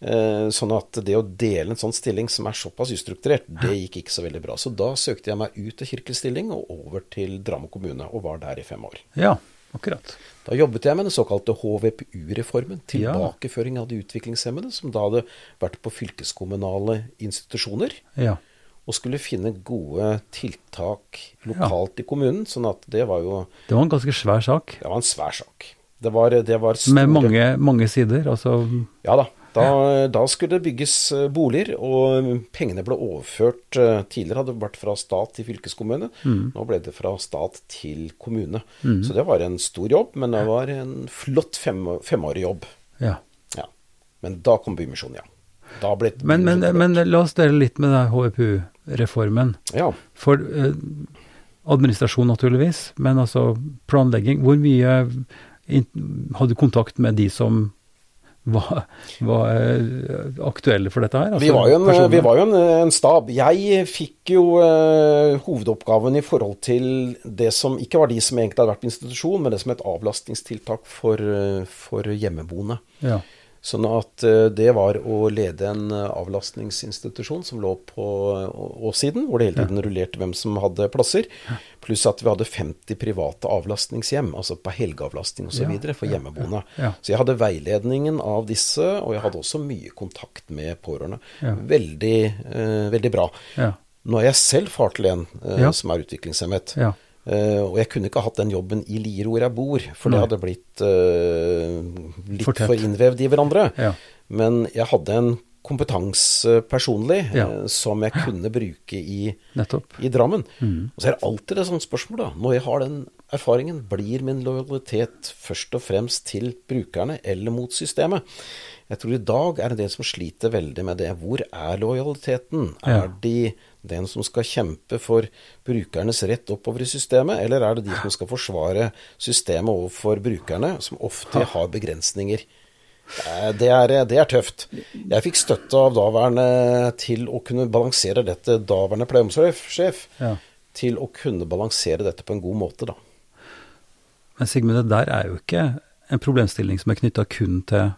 Eh, sånn at det å dele en sånn stilling som er såpass ustrukturert, det gikk ikke så veldig bra. Så da søkte jeg meg ut av kirkelig stilling og over til Drammen kommune, og var der i fem år. ja akkurat. Da jobbet jeg med den såkalte HVPU-reformen, tilbakeføring av de utviklingshemmede, som da hadde vært på fylkeskommunale institusjoner Ja. Og skulle finne gode tiltak lokalt i kommunen. Sånn at det var jo Det var en ganske svær sak. Det var en svær sak. Det var, det var store Med mange, mange sider. Altså Ja da. Da, da, skulle det bygges eh, boliger, og pengene ble overført eh, Tidligere hadde det vært fra stat til fylkeskommune. Mm. Nå ble det fra stat til kommune. Mm. Så det var en stor jobb, men det var en flott fem, femårig jobb. Ja. ja. Men da kom Bymisjonen, ja. Men, men, men, la oss dele litt med HVPU-reformen. Ja. For eh, administrasjon, naturligvis, men altså planlegging. Hvor mye hadde kontakt med de som var, var eh, aktuelle for dette her? Altså, vi var jo, en, vi var jo en, en, stab. Jeg fikk jo eh, hovedoppgaven i forhold til det som ikke var de som egentlig hadde vært på institusjon, men det som et avlastningstiltak for, for hjemmeboende. Ja. Sånn at eh, det var å lede en eh, avlastningsinstitusjon som lå på åssiden, hvor det hele tiden rullerte hvem som hadde plasser. Pluss at vi hadde 50 private avlastningshjem, altså på helgeavlastning osv. For hjemmeboende. Så jeg hadde veiledningen av disse, og jeg hadde også mye kontakt med pårørende. Veldig, eh, veldig bra. Nå er jeg selv far til en eh, som er utviklingshemmet. Uh, og jeg kunne ikke hatt den jobben i Lier hvor jeg bor, for Nei. det hadde blitt uh, litt for, for, innvevd i hverandre. Ja. Men jeg hadde en kompetanse personlig ja. uh, som jeg kunne bruke i, i Drammen. Mm. Og så er det alltid et sånt spørsmål, da. Når jeg har den erfaringen, blir min lojalitet først og fremst til brukerne eller mot systemet? Jeg tror i dag er det en del som sliter veldig med det. Hvor er lojaliteten? Ja. Er de den som skal kjempe for brukernes rett oppover i systemet, eller er det de som skal forsvare systemet overfor brukerne, som ofte har begrensninger? Eh, det er, det er tøft. Jeg fikk støtte av daværende til å kunne balansere dette, daværende pleie- og omsorgssjef, ja. til å kunne balansere dette på en god måte, da. Men Sigmund, det der er jo ikke en problemstilling som er knytta kun til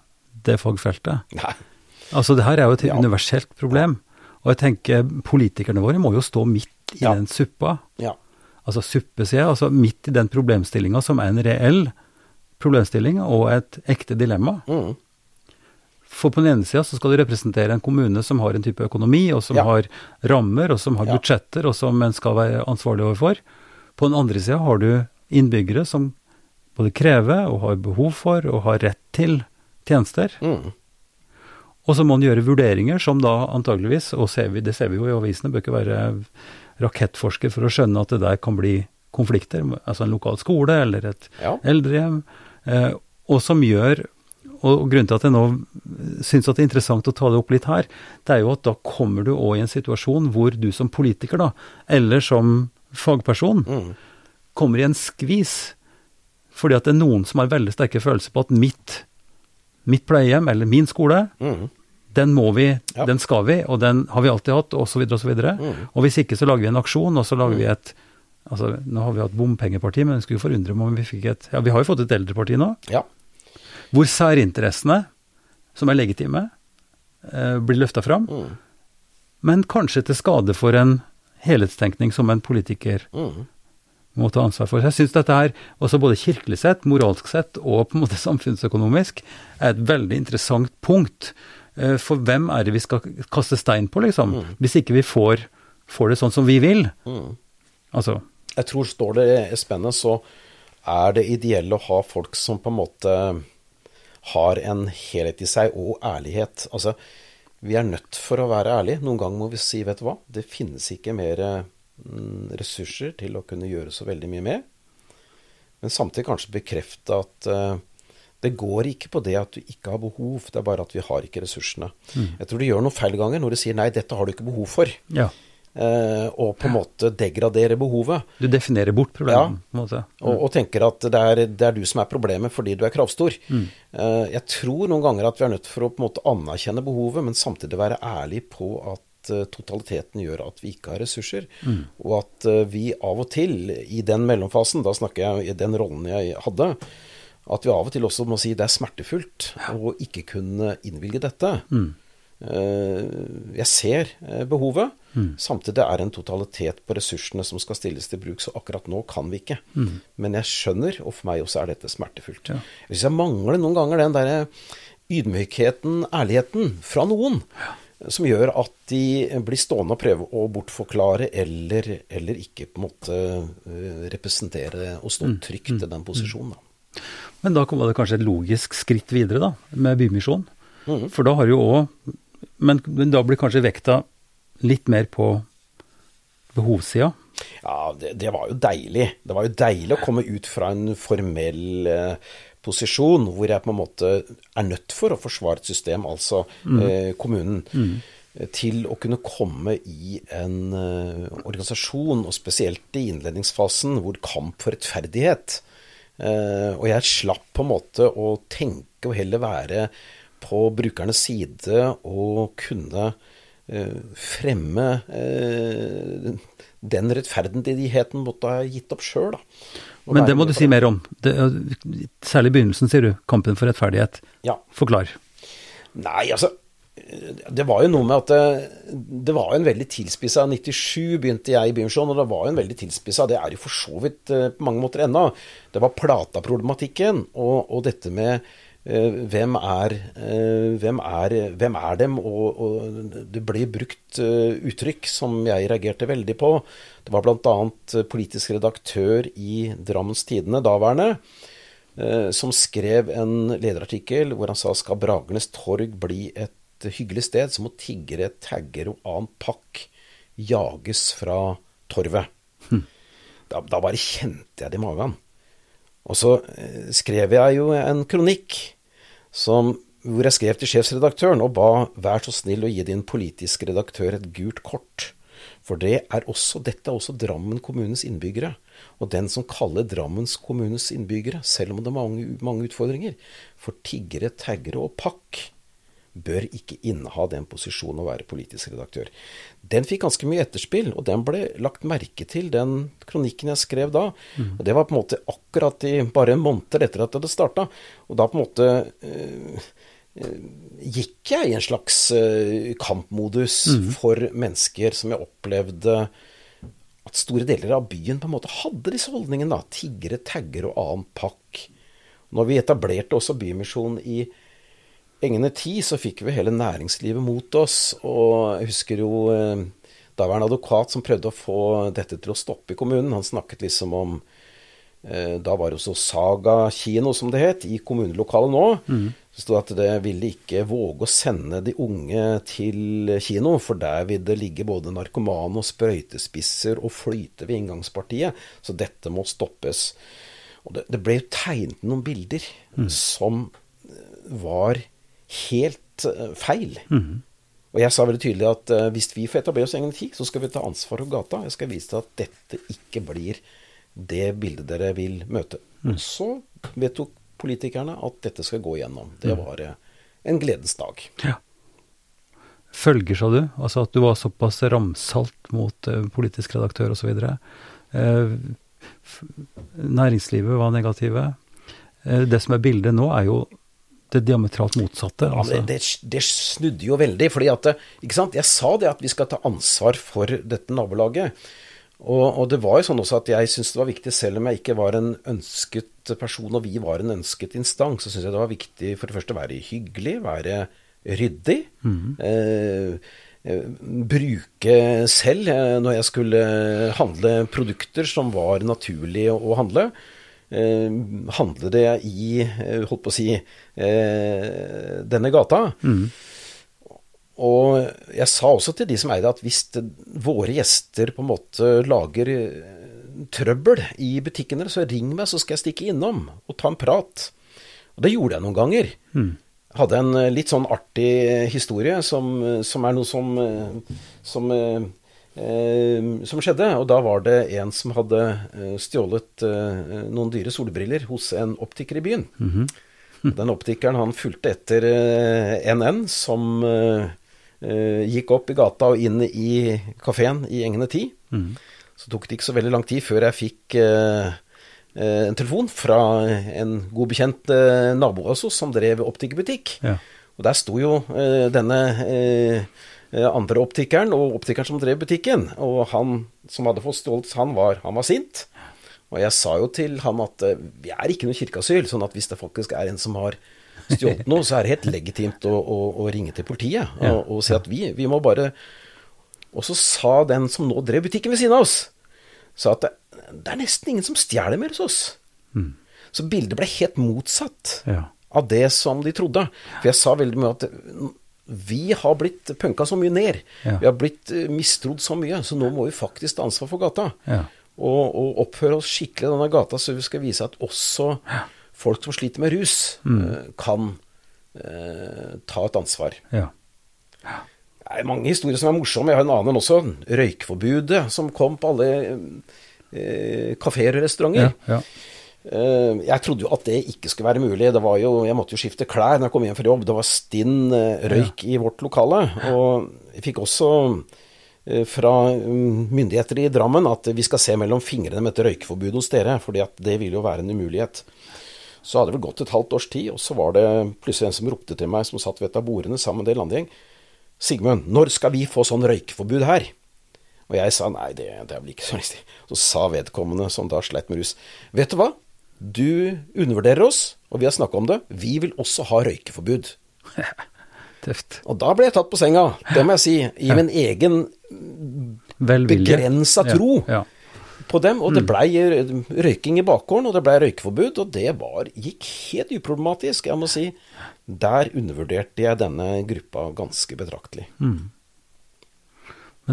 det fagfeltet. Nei. Altså, det her er jo et ja. universelt problem. Og jeg tenker politikerne våre må jo stå midt i ja. den suppa. Ja. Altså suppe, sier jeg. Altså midt i den problemstillinga som er en reell problemstilling og et ekte dilemma. Mm. For på den ene sida så skal du representere en kommune som har en type økonomi, og som ja. har rammer, og som har ja. budsjetter, og som en skal være ansvarlig overfor. På den andre sida har du innbyggere som både krever og har behov for og har rett til tjenester. Mm. Og så må en gjøre vurderinger som da antageligvis, og ser vi, det ser vi jo i avisene, bør ikke være rakettforsker for å skjønne at det der kan bli konflikter. Altså en lokal skole eller et ja. eldrehjem. Eh, og som gjør og grunnen til at jeg nå syns det er interessant å ta det opp litt her, det er jo at da kommer du òg i en situasjon hvor du som politiker, da, eller som fagperson, mm. kommer i en skvis. Fordi at det er noen som har veldig sterke følelser på at mitt mitt pleiehjem eller min skole, mm. den må vi, ja. den skal vi, og den har vi alltid hatt, osv., osv. Mm. og hvis ikke, så lager vi en aksjon, og så lager mm. vi et Altså, nå har vi hatt bompengeparti, men det skulle forundre meg om vi fikk et Ja, vi har jo fått et eldreparti nå. Ja. Hvor særinteressene, som er legitime, eh, blir løfta fram. Mm. Men kanskje til skade for en helhetstenkning som en politiker mm må ta ansvar for. Jeg syns dette her, også både kirkelig sett, moralsk sett og på en måte samfunnsøkonomisk, er et veldig interessant punkt. Eh, for hvem er det vi skal kaste stein på, liksom? Mm. Hvis ikke vi får, får, det sånn som vi vil. Mm. Altså. Jeg tror står det spennet, så er det ideelle å ha folk som på en måte har en helhet i seg, og ærlighet. Altså, vi er nødt for å være ærlige. Noen ganger må vi si, vet du hva, det finnes ikke mer Mm, ressurser til å kunne gjøre så veldig mye med. Men samtidig kanskje bekrefte at uh, det går ikke på det at du ikke har behov, det er bare at vi har ikke ressursene. Mm. Jeg tror du gjør noe feil ganger når du sier nei, dette har du ikke behov for. Ja. Uh, og på en måte degradere behovet. Du definerer bort problemet. Ja, mm. og, og, tenker at det er, det er, du som er problemet fordi du er kravstor. Mm. Uh, jeg tror noen ganger at vi er nødt for å på en måte anerkjenne behovet, men samtidig være ærlig på at Eh, totaliteten gjør at vi ikke har ressurser. Mm. Og at eh, vi av og til, i den mellomfasen, da snakker jeg i den rollen jeg hadde, at vi av og til også må si det er smertefullt å ikke kunne innvilge dette. Mm. Eh, jeg ser behovet. Mm. Samtidig er det en totalitet på ressursene som skal stilles til bruk, så akkurat nå kan vi ikke. Mm. Men jeg skjønner, og for meg også er dette smertefullt. Ja. Hvis jeg mangler noen ganger den derre ydmykheten, ærligheten, fra noen, ja som gjør at de blir stående og prøve å bortforklare eller, eller ikke på en måte eh, representere og stå mm. trygt i den posisjonen. Da. Men da var det kanskje et logisk skritt videre da, med Bymisjon. Mhm. For da har jo òg men, men da blir kanskje vekta litt mer på behovssida. Ja, det, det var jo deilig. Det var jo deilig å komme ut fra en formell eh, posisjon hvor jeg på en måte er nødt for å forsvare et system, altså eh, kommunen, mm. til å kunne komme i en eh, organisasjon, og spesielt i innledningsfasen, hvor kamp for rettferdighet eh, Og jeg slapp på en måte å tenke og heller være på brukernes side og kunne eh, fremme eh, den rettferdigheten måtte ha gitt opp sjøl, da. Men det må du si mer om. Det, særlig i begynnelsen, sier du. Kampen for rettferdighet. Ja. Forklar. Nei, altså Det var jo noe med at det, det var en veldig tilspissa 97 begynte jeg i Bymisjon, og det var jo en veldig tilspissa Det er jo for så vidt eh, på mange måter ennå. Det var Plata-problematikken og, og dette med eh, hvem er, eh, hvem er hvem er dem? Og, og det ble brukt eh, uttrykk som jeg reagerte veldig på. Det var bl.a. politisk redaktør i Drammens Tidende, daværende, eh, som skrev en lederartikkel hvor han sa skal Bragernes torg bli et hyggelig sted, så må tiggere, tagger og annen pakk jages fra torvet. Da, da bare kjente jeg det i magen. Og så eh, skrev jeg jo en kronikk som, hvor jeg skrev til sjefsredaktøren og ba vær så snill å gi din politiske redaktør et gult kort. For det er også, dette er også Drammen kommunes innbyggere. Og den som kaller Drammens kommunes innbyggere, selv om det er mange, mange utfordringer, for tiggere, taggere og pakk, bør ikke inneha den posisjonen å være politisk redaktør. Den fikk ganske mye etterspill, og den ble lagt merke til, den kronikken jeg skrev da. Og det var på en måte akkurat i bare måneder etter at det hadde starta. Og da på en måte øh, gikk jeg i en slags eh, kampmodus for mennesker som jeg opplevde at store deler av byen på en måte hadde disse holdningene. da, Tiggere, tagger og annen pakk. Når vi etablerte også Bymisjonen i Engene 10, så fikk vi hele næringslivet mot oss. Og jeg husker jo eh, daværende advokat som prøvde å få dette til å stoppe i kommunen. Han snakket liksom om eh, Da var det også Saga kino, som det het, i kommunelokalet nå. Så sto det at det ville ikke våge å sende de unge til kino, for der vil det ligge både narkomane og sprøytespisser og flyte ved inngangspartiet. Så dette må stoppes. Og det, det ble tegnet noen bilder som var helt eh, feil. Og jeg sa veldig tydelig at eh, hvis vi får etablere oss egen tid, så skal vi ta ansvar for gata. Jeg skal vise deg at dette ikke blir det bildet dere vil møte. Mm. så vedtok politikerne at dette skal gå igjennom. Det var eh, en gledens dag. Ja. Følger, sa du? Altså at du var såpass ramsalt mot politisk redaktør osv. Eh, næringslivet var negative. Eh, det som er bildet nå, er jo det diametralt motsatte. Altså. Ja, det, det snudde jo veldig. fordi at, ikke sant? Jeg sa det at vi skal ta ansvar for dette nabolaget. Og, og det var jo sånn også at jeg syntes det var viktig, selv om jeg ikke var en ønsket person, og vi var en ønsket instans, så syntes jeg det var viktig for det første å være hyggelig, være ryddig. Mm. eh, bruke selv eh, når jeg skulle handle produkter som var naturlig å, å handle. Eh, handle det i, eh, holdt på å si, eh, denne gata. Og jeg sa også til de som eide at hvis det, våre gjester på en måte lager trøbbel i butikkene, så ring meg, så skal jeg stikke innom og ta en prat. Og det gjorde jeg noen ganger. Hadde en litt sånn artig historie som, som er noe som, som, som skjedde. Og da var det en som hadde eh, stjålet eh, noen dyre solbriller hos en optiker i byen. [laughs] Den optikeren han fulgte etter eh, NN, som gikk opp i gata og inn i kafeen i Engene 10. Så tok det ikke så veldig lang tid før jeg fikk en telefon fra en god bekjent nabo av oss som drev optikerbutikk. Ja. Og der sto jo denne andre optikeren og optikeren som drev butikken. Og han som hadde fått stjålet, han var, han var sint. Og jeg sa jo til ham at eh, vi er ikke noe kirkeasyl, sånn at hvis det faktisk er en som har stjålet noe, så er det helt legitimt å, å, å ringe til politiet og, og si at vi, vi må bare Og så sa den som nå drev butikken ved siden av oss, sa at det, det er nesten ingen som stjeler mer hos oss. Så bildet ble helt motsatt. Ja. av det som de trodde. For jeg sa veldig mye at vi har blitt punka så mye ned. Ja. Vi har blitt eh, mistrodd så mye, så nå må vi faktisk ta ansvar for gata. Ja. Og, og oppføre oss skikkelig i denne gata, så vi skal vise at også folk som sliter med rus, Mm. eh, kan eh, ta et ansvar. Ja. Det er mange historier som er morsomme. Jeg har en annen også. Røykforbudet som kom på alle eh, kafeer og restauranter. Ja. ja. Eh, jeg trodde jo at det ikke skulle være mulig. Det var jo, jeg måtte jo skifte klær når jeg kom hjem fra jobb. Det var stinn eh, røyk i vårt lokale. Og jeg fikk også eh, fra mm, myndigheter i Drammen at vi skal se mellom fingrene med et røykeforbud hos dere, fordi at det vil jo være en umulighet. Så hadde det vel gått et halvt års tid, og så var det plutselig en som ropte til meg, som satt ved et av bordene sammen med en del andre gjeng. Sigmund, når skal vi få sånn røykeforbud her? Og jeg sa nei, det, det er vel ikke så riktig. Så sa vedkommende, som da sleit med rus, vet du hva? Du undervurderer oss, og vi har snakka om det. Vi vil også ha røykeforbud. [laughs] Tøft. Og da ble jeg tatt på senga, det må jeg si, i min egen begrensa tro Ja. på dem. Og det blei røyking i bakgården, og det blei røykeforbud, og det var, gikk helt uproblematisk. Jeg må si, der undervurderte jeg denne gruppa ganske betraktelig. Men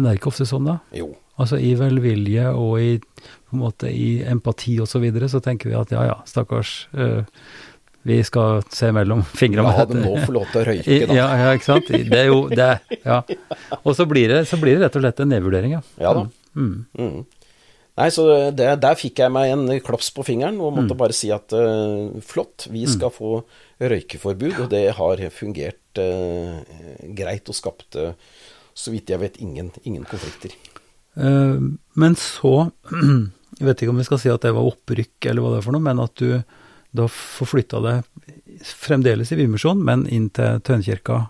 det er ikke ofte sånn, da? Jo. Altså i velvilje og i, på en måte, i empati og så videre, så tenker vi at ja ja, stakkars, Øh, vi skal se mellom [laughs] fingrene La dem nå få lov til å røyke, da. Ja, ja, ikke sant. Det er jo det. Ja. Og så blir, det, så blir det rett og slett en nedvurdering, ja. Ja da. Mm. Mm. Nei, så det, der fikk jeg meg en klaps på fingeren og Mm. måtte bare si at uh, flott, vi skal få røykeforbud, og det har fungert uh, greit og skapte, så vidt jeg vet, ingen, ingen konflikter. Men så [clears throat] Jeg vet ikke om vi skal si at det var opprykk eller hva det er for noe, men at du da forflytta deg fremdeles i Bymisjon, men inn til Tønkirka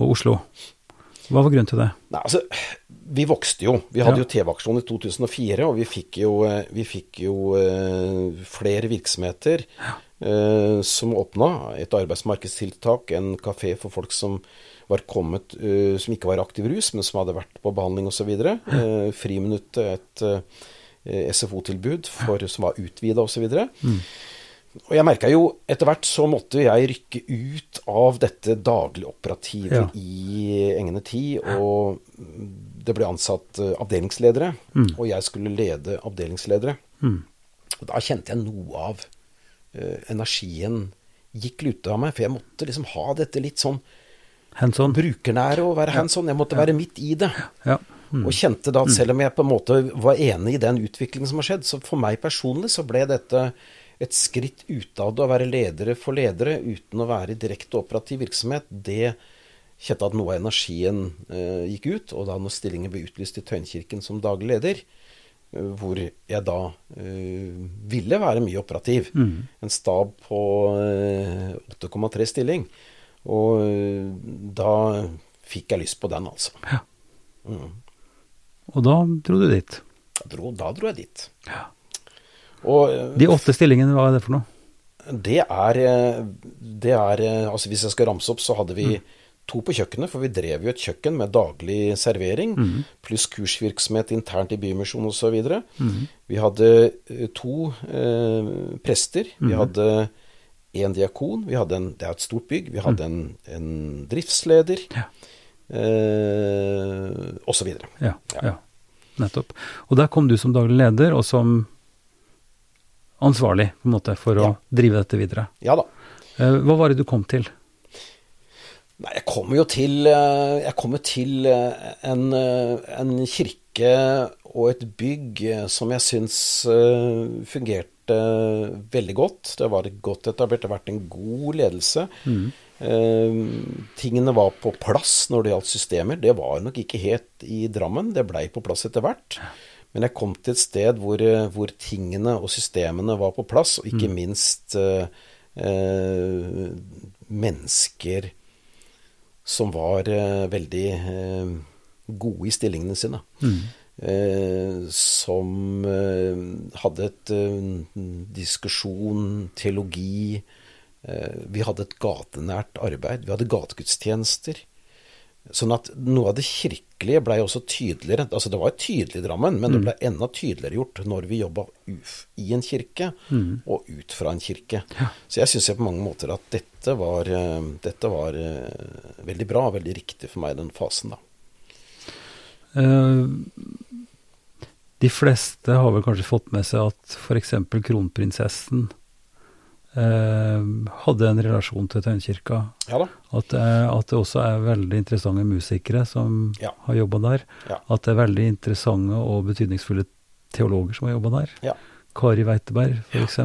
og Oslo. Hva var grunnen til det? Nei, altså, vi vokste jo. Vi hadde Ja. jo TV-aksjon i 2004, og vi fikk jo, eh, vi fikk jo eh, flere virksomheter eh, som åpna. Et arbeidsmarkedstiltak, en kafé for folk som var kommet, eh, som ikke var aktiv rus, men som hadde vært på behandling osv. Uh, friminuttet, et eh, SFO-tilbud som var utvida osv. Og jeg merka jo etter hvert så måtte jeg rykke ut av dette daglige operativet Ja. i Engene 10, og det ble ansatt avdelingsledere, avdelingsledere, og jeg skulle lede avdelingsledere. Mm. Og da kjente jeg noe av uh, energien gikk lute av meg, for jeg måtte liksom ha dette litt sånn Hands on? brukernære og være hands on. Jeg måtte være midt i det. Ja. Mm. Og kjente da at selv om jeg på en måte var enig i den utviklingen som har skjedd, så for meg personlig så ble dette et skritt utad å være ledere for ledere uten å være i direkte operativ virksomhet. Det kjente at noe av energien eh, gikk ut. Og da når stillingen ble utlyst i Tøyenkirken som daglig leder, eh, hvor jeg da eh, ville være mye operativ, en stab på eh, 8,3 stilling, og da fikk jeg lyst på den, altså. Ja. Og da dro du dit. Da dro, da dro jeg dit. Ja. Og De åtte stillingene, hva er det for noe? det er, eh, det er eh, Altså hvis jeg skal ramse opp, så hadde vi to på kjøkkenet, for vi drev jo et kjøkken med daglig servering, pluss kursvirksomhet internt i Bymisjonen osv. Mm. Vi hadde eh, to eh, prester, vi hadde en diakon, vi hadde en, det er et stort bygg, vi hadde en, en driftsleder, Ja. eh, osv. Ja, Ja. ja. Nettopp. Og der kom du som daglig leder, og som ansvarlig på en måte for å Ja. drive dette videre. Ja da. Eh, Hva var det du kom til? Nei, jeg kom jo til eh, Jeg kommer til eh, en, en kirke og et bygg som jeg syns fungerte veldig godt. Det var godt etablert, det har vært en god ledelse. Eh, tingene var på plass når det gjaldt systemer. Det var nok ikke helt i Drammen, det blei på plass etter hvert. Men jeg kom til et sted hvor, eh, hvor tingene og systemene var på plass, og ikke minst eh, eh, mennesker som var eh, veldig eh, gode i stillingene sine. Eh, som eh, hadde et eh, diskusjon, teologi. Eh, vi hadde et gatenært arbeid. Vi hadde gategudstjenester. Sånn at noe av det kirkelige blei også tydeligere. Altså det var tydelig i Drammen, men det blei ble enda tydeligere gjort når vi jobba i en kirke Mm. og ut fra en kirke. Så jeg syns på mange måter at dette var, eh, dette var eh, veldig bra, veldig riktig for meg i den fasen, da. De fleste har vel kanskje fått med seg at f.eks. kronprinsessen hadde en relasjon til Tøyenkirka. Ja. At, det- at det også er veldig interessante musikere som Ja. har jobba der. Ja. At det er veldig interessante og betydningsfulle teologer som har jobba der. Ja. Kari Weiteberg, f.eks.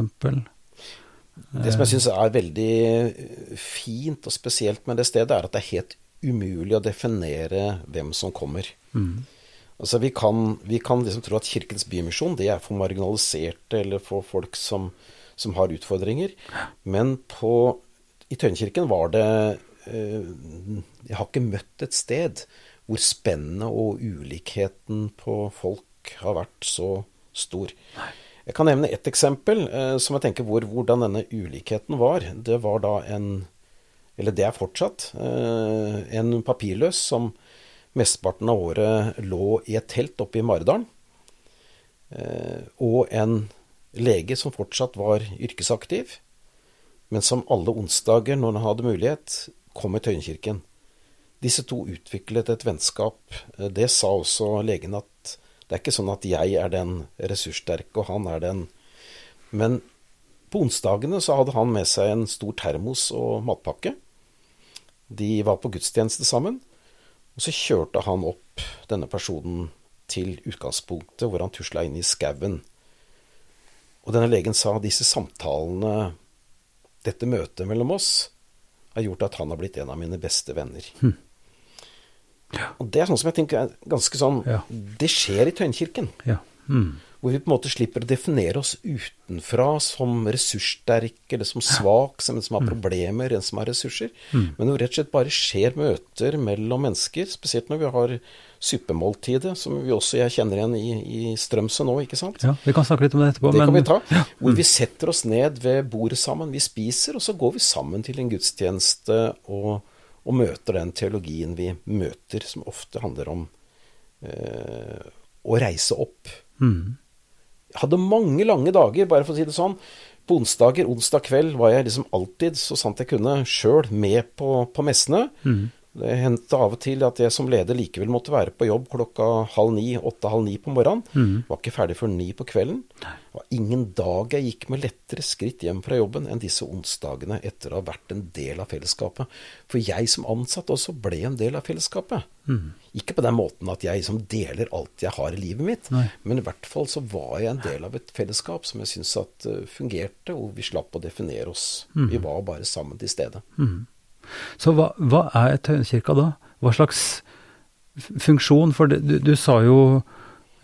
Det som jeg syns er veldig eh, fint og spesielt med det stedet, er at det er helt umulig å definere hvem som kommer. Mm. Altså Vi kan, vi kan liksom tro at Kirkens Bymisjon det er for marginaliserte eller for folk som, som har utfordringer. Men på, i Tøyenkirken var det eh, Jeg har ikke møtt et sted hvor spennet og ulikheten på folk har vært så stor. Jeg kan nevne ett eksempel eh, som jeg tenker hvor, hvordan denne ulikheten var. Det var da en Eller det er fortsatt. Eh, en papirløs som mesteparten av året lå i et telt oppe i Maridalen. Eh, og en lege som fortsatt var yrkesaktiv, men som alle onsdager når han hadde mulighet, kom i Tøyenkirken. Disse to utviklet et vennskap. Det sa også legen at det er ikke sånn at jeg er den ressurssterke, og han er den Men på onsdagene så hadde han med seg en stor termos og matpakke. De var på gudstjeneste sammen. Og så kjørte han opp denne personen til utgangspunktet hvor han tusla inn i skauen. Og denne legen sa disse samtalene, dette møtet mellom oss, har gjort at han har blitt en av mine beste venner. Og det er sånn som jeg tenker er ganske sånn Ja. Det skjer i Tøyenkirken. Ja. Mm. Hvor vi på en måte slipper å definere oss utenfra som ressurssterk eller som svak, som en som har problemer, en som har ressurser. Men hvor rett og slett bare skjer møter mellom mennesker, spesielt når vi har suppemåltidet, som vi også jeg kjenner igjen i, i Strømsø nå, ikke sant? ja. Vi kan snakke litt om det etterpå. Det kan vi ta. Hvor vi setter oss ned ved bordet sammen, vi spiser, og så går vi sammen til en gudstjeneste og, og møter den teologien vi møter, som ofte handler om eh, å reise opp. Mm. Jeg hadde mange lange dager, bare for å si det sånn. På onsdager, onsdag kveld, var jeg liksom alltid, så sant jeg kunne, sjøl med på, på messene. Det hendte av og til at jeg som leder likevel måtte være på jobb klokka halv ni, åtte-halv ni på morgenen. Var ikke ferdig før ni på kvelden. Det var ingen dag jeg gikk med lettere skritt hjem fra jobben enn disse onsdagene etter å ha vært en del av fellesskapet. For jeg som ansatt også ble en del av fellesskapet. Ikke på den måten at jeg som deler alt jeg har i livet mitt, Nei. men i hvert fall så var jeg en del av et fellesskap som jeg syns at eh, fungerte, og vi slapp å definere oss. Vi var bare sammen til stede. Så hva, hva er Tøyenkirka da? Hva slags funksjon? For det, du, du sa jo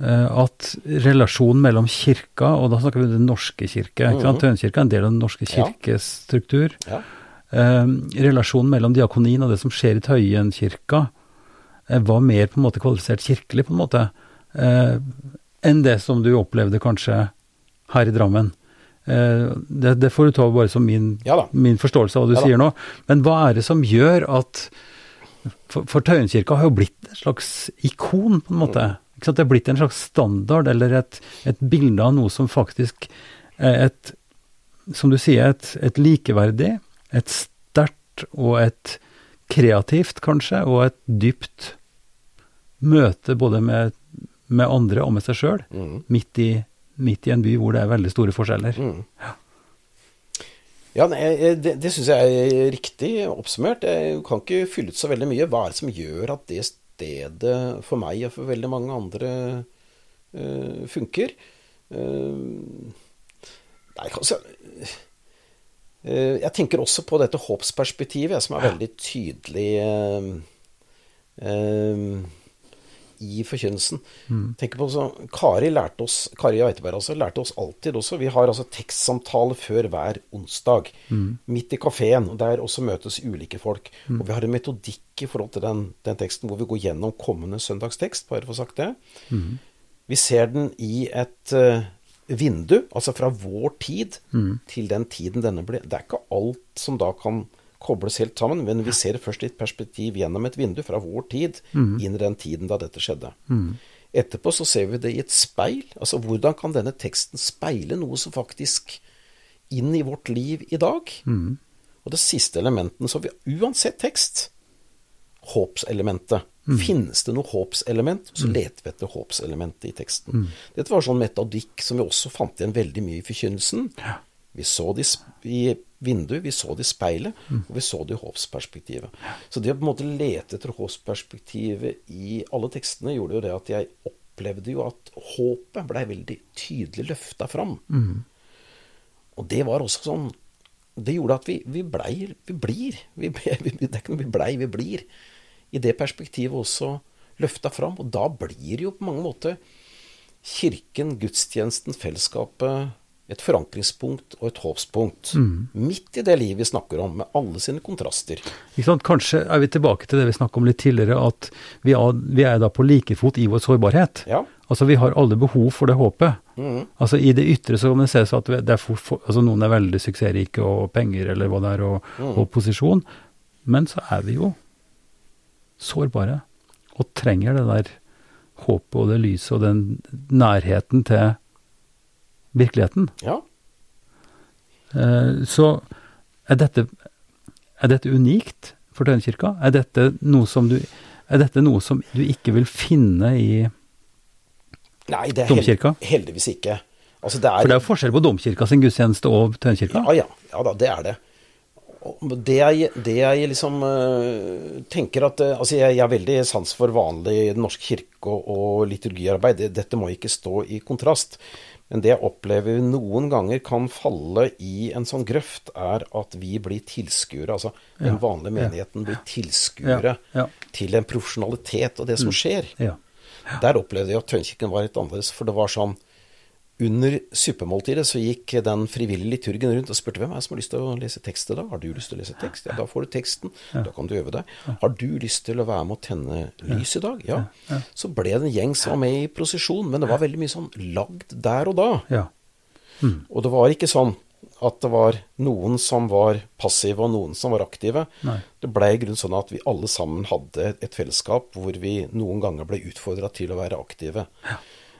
eh, at relasjonen mellom kirka, og da snakker vi om Den norske kirke ikke sant? Mhm. Tøyenkirka er en del av Den norske Ja. kirkes struktur. Ja. Eh, relasjonen mellom diakonien og det som skjer i Tøyenkirka, eh, var mer på en måte kvalifisert kirkelig, på en måte, eh, enn det som du opplevde kanskje her i Drammen. Eh, det, det får du ta bare som min, Ja min forståelse av hva du Ja sier nå. Men hva er det som gjør at For, for Tøyenkirka har jo blitt et slags ikon, på en måte. Mm. Ikke sant? Det er blitt en slags standard, eller et, et bilde av noe som faktisk er et Som du sier, et, et likeverdig, et sterkt og et kreativt, kanskje, og et dypt møte både med, med andre og med seg sjøl, mm. midt, i- midt i en by hvor det er veldig store forskjeller. Mm. Ja, nei, det, det syns jeg er riktig oppsummert. Jeg kan ikke fylle ut så veldig mye. Hva er det som gjør at det stedet for meg og for veldig mange andre uh, funker? Uh, nei, kanskje uh, Jeg tenker også på dette håpsperspektivet, som er veldig tydelig Uh, eh, i forkynnelsen. Tenk på så, Kari lærte oss Kari Eiteberg altså, lærte oss alltid også Vi har altså tekstsamtale før hver onsdag. Midt i kafeen. Der også møtes ulike folk. Og vi har en metodikk i forhold til den, den teksten hvor vi går gjennom kommende søndagstekst, bare for å ha sagt det. Vi ser den i et uh, vindu, altså fra vår tid til den tiden denne ble Det er ikke alt som da kan kobles helt sammen, men vi ser først i et perspektiv gjennom et vindu fra vår tid inn i den tiden da dette skjedde. Etterpå så ser vi det i et speil. Altså hvordan kan denne teksten speile noe som faktisk inn i vårt liv i dag? Og det siste elementen, så vi uansett tekst, håpselementet. Finnes det noe håpselement, så leter vi etter håpselementet i teksten. Dette var sånn metodikk som vi også fant igjen veldig mye i forkynnelsen. Vi så det i vinduet, vi så det i speilet, og vi så det i håpsperspektivet. Så det å på en måte lete etter håpsperspektivet i alle tekstene gjorde jo det at jeg opplevde jo at håpet blei veldig tydelig løfta fram. Og det var også sånn Det gjorde at vi, vi blei Vi blir. Vi, [laughs] vi, det er ikke noe vi blei, vi blir. I det perspektivet også løfta fram. Og da blir jo på mange måter kirken, gudstjenesten, fellesskapet et forankringspunkt og et håpspunkt. Midt i det livet vi snakker om, med alle sine kontraster. Kanskje er vi tilbake til det vi snakket om litt tidligere, at vi er, vi er da på like fot i vår sårbarhet. Ja. Altså Vi har alle behov for det håpet. Altså I det ytre så kan det ses at det er for, for, altså noen er veldig suksessrike og penger eller hva det er, og, og posisjon. Men så er vi jo sårbare og trenger det der håpet og det lyset og den nærheten til virkeligheten. ja. Eh, Så er dette, er dette unikt for Tøyenkirka? Er dette noe som du er dette noe som du ikke vil finne i Nei, det er Domkirka? heldigvis ikke. Altså, det er, For det er jo forskjell på Domkirka sin gudstjeneste og Tøyenkirka. Ja, ja. Ja da, det er det. Det jeg, det jeg liksom uh, tenker at uh, Altså, jeg, jeg har veldig sans for vanlig Den norske kirke og, og liturgiarbeid. Dette må ikke stå i kontrast. Men det jeg opplever noen ganger kan falle i en sånn grøft, er at vi blir tilskuere. Altså den vanlige menigheten blir tilskuere Ja, ja. til en profesjonalitet og det som skjer. Ja. Der opplevde jeg at Tønkirken var litt annerledes. For det var sånn Under suppemåltidet så gikk den frivillige liturgen rundt og spurte hvem er det som har lyst til å lese tekst i dag. Har du lyst til å lese tekst? Ja, da får du teksten. Da kan du øve deg. Har du lyst til å være med å tenne lys i dag? Ja. Så ble det en gjeng som var med i prosesjon, men det var veldig mye sånn lagd der og da. ja. Og det var ikke sånn at det var noen som var passive og noen som var aktive. Nei. Det ble i grunnen sånn at vi alle sammen hadde et fellesskap hvor vi noen ganger ble utfordra til å være aktive. Eh,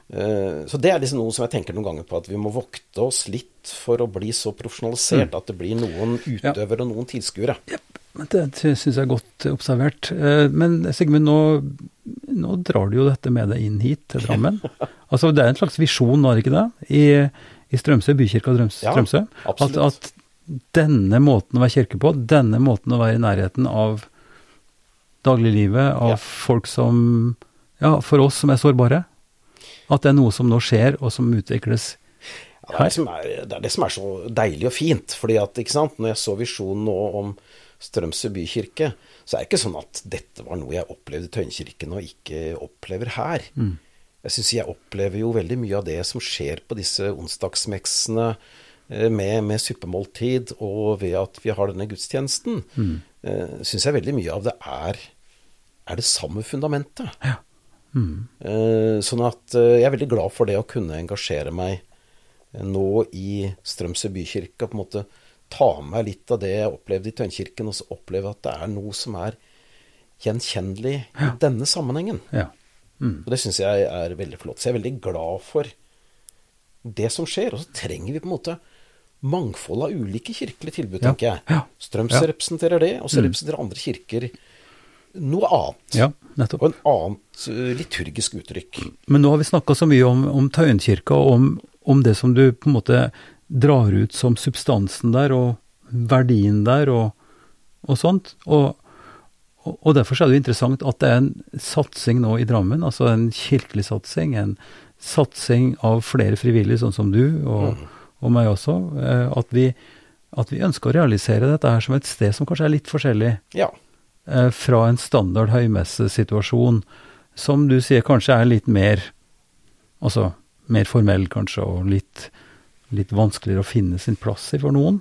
Så det er liksom noe som jeg tenker noen ganger på, at vi må vokte oss litt for å bli så profesjonalisert at det blir noen utøvere og noen tilskuere. Ja, Det syns jeg er godt observert. Eh, Men Sigmund, nå, nå drar du jo dette med deg inn hit til Drammen. [laughs] Altså Det er en slags visjon, er det ikke det? I, i Strømsø, bykirka Drøms, Ja, Strømsø. At, at denne måten å være kirke på, denne måten å være i nærheten av dagliglivet, av Ja. folk som Ja, for oss som er sårbare. At det er noe som nå skjer, og som utvikles Ja, det, er det, som er, det er det som er så deilig og fint. fordi at, ikke sant, når jeg så visjonen nå om Strømsø bykirke, så er det ikke sånn at dette var noe jeg opplevde i Tøyenkirken og ikke opplever her. Jeg syns jeg opplever jo veldig mye av det som skjer på disse onsdagsmeksene eh, med, med suppemåltid, og ved at vi har denne gudstjenesten, mm. syns jeg veldig mye av det er, er det samme fundamentet. Ja. Eh, Sånn at eh, jeg er veldig glad for det å kunne engasjere meg eh, nå i Strømsø bykirke. på en måte ta med meg litt av det jeg opplevde i Tønnkirken, og så oppleve at det er noe som er gjenkjennelig i denne sammenhengen. ja. Og det syns jeg er veldig flott. Så jeg er veldig glad for det som skjer. Og så trenger vi på en måte mangfold av ulike kirkelige tilbud, Ja, tenker jeg. ja, Strømsø ja. representerer det, og så representerer andre kirker noe annet. ja, nettopp. Og en annet eh, liturgisk uttrykk. Men nå har vi snakka så mye om, om Tøyenkirka, og om, om det som du på en måte drar ut som substansen der, og verdien der, og, og sånt. Og, og, derfor er det jo interessant at det er en satsing nå i Drammen, altså en kirkelig satsing, en satsing av flere frivillige, sånn som du, og, og meg også, eh, at vi, at vi ønsker å realisere dette her som et sted som kanskje er litt forskjellig Ja. Eh, fra en standard høymessesituasjon, som du sier kanskje er litt mer Altså mer formell, kanskje, og litt, litt vanskeligere å finne sin plass i for noen.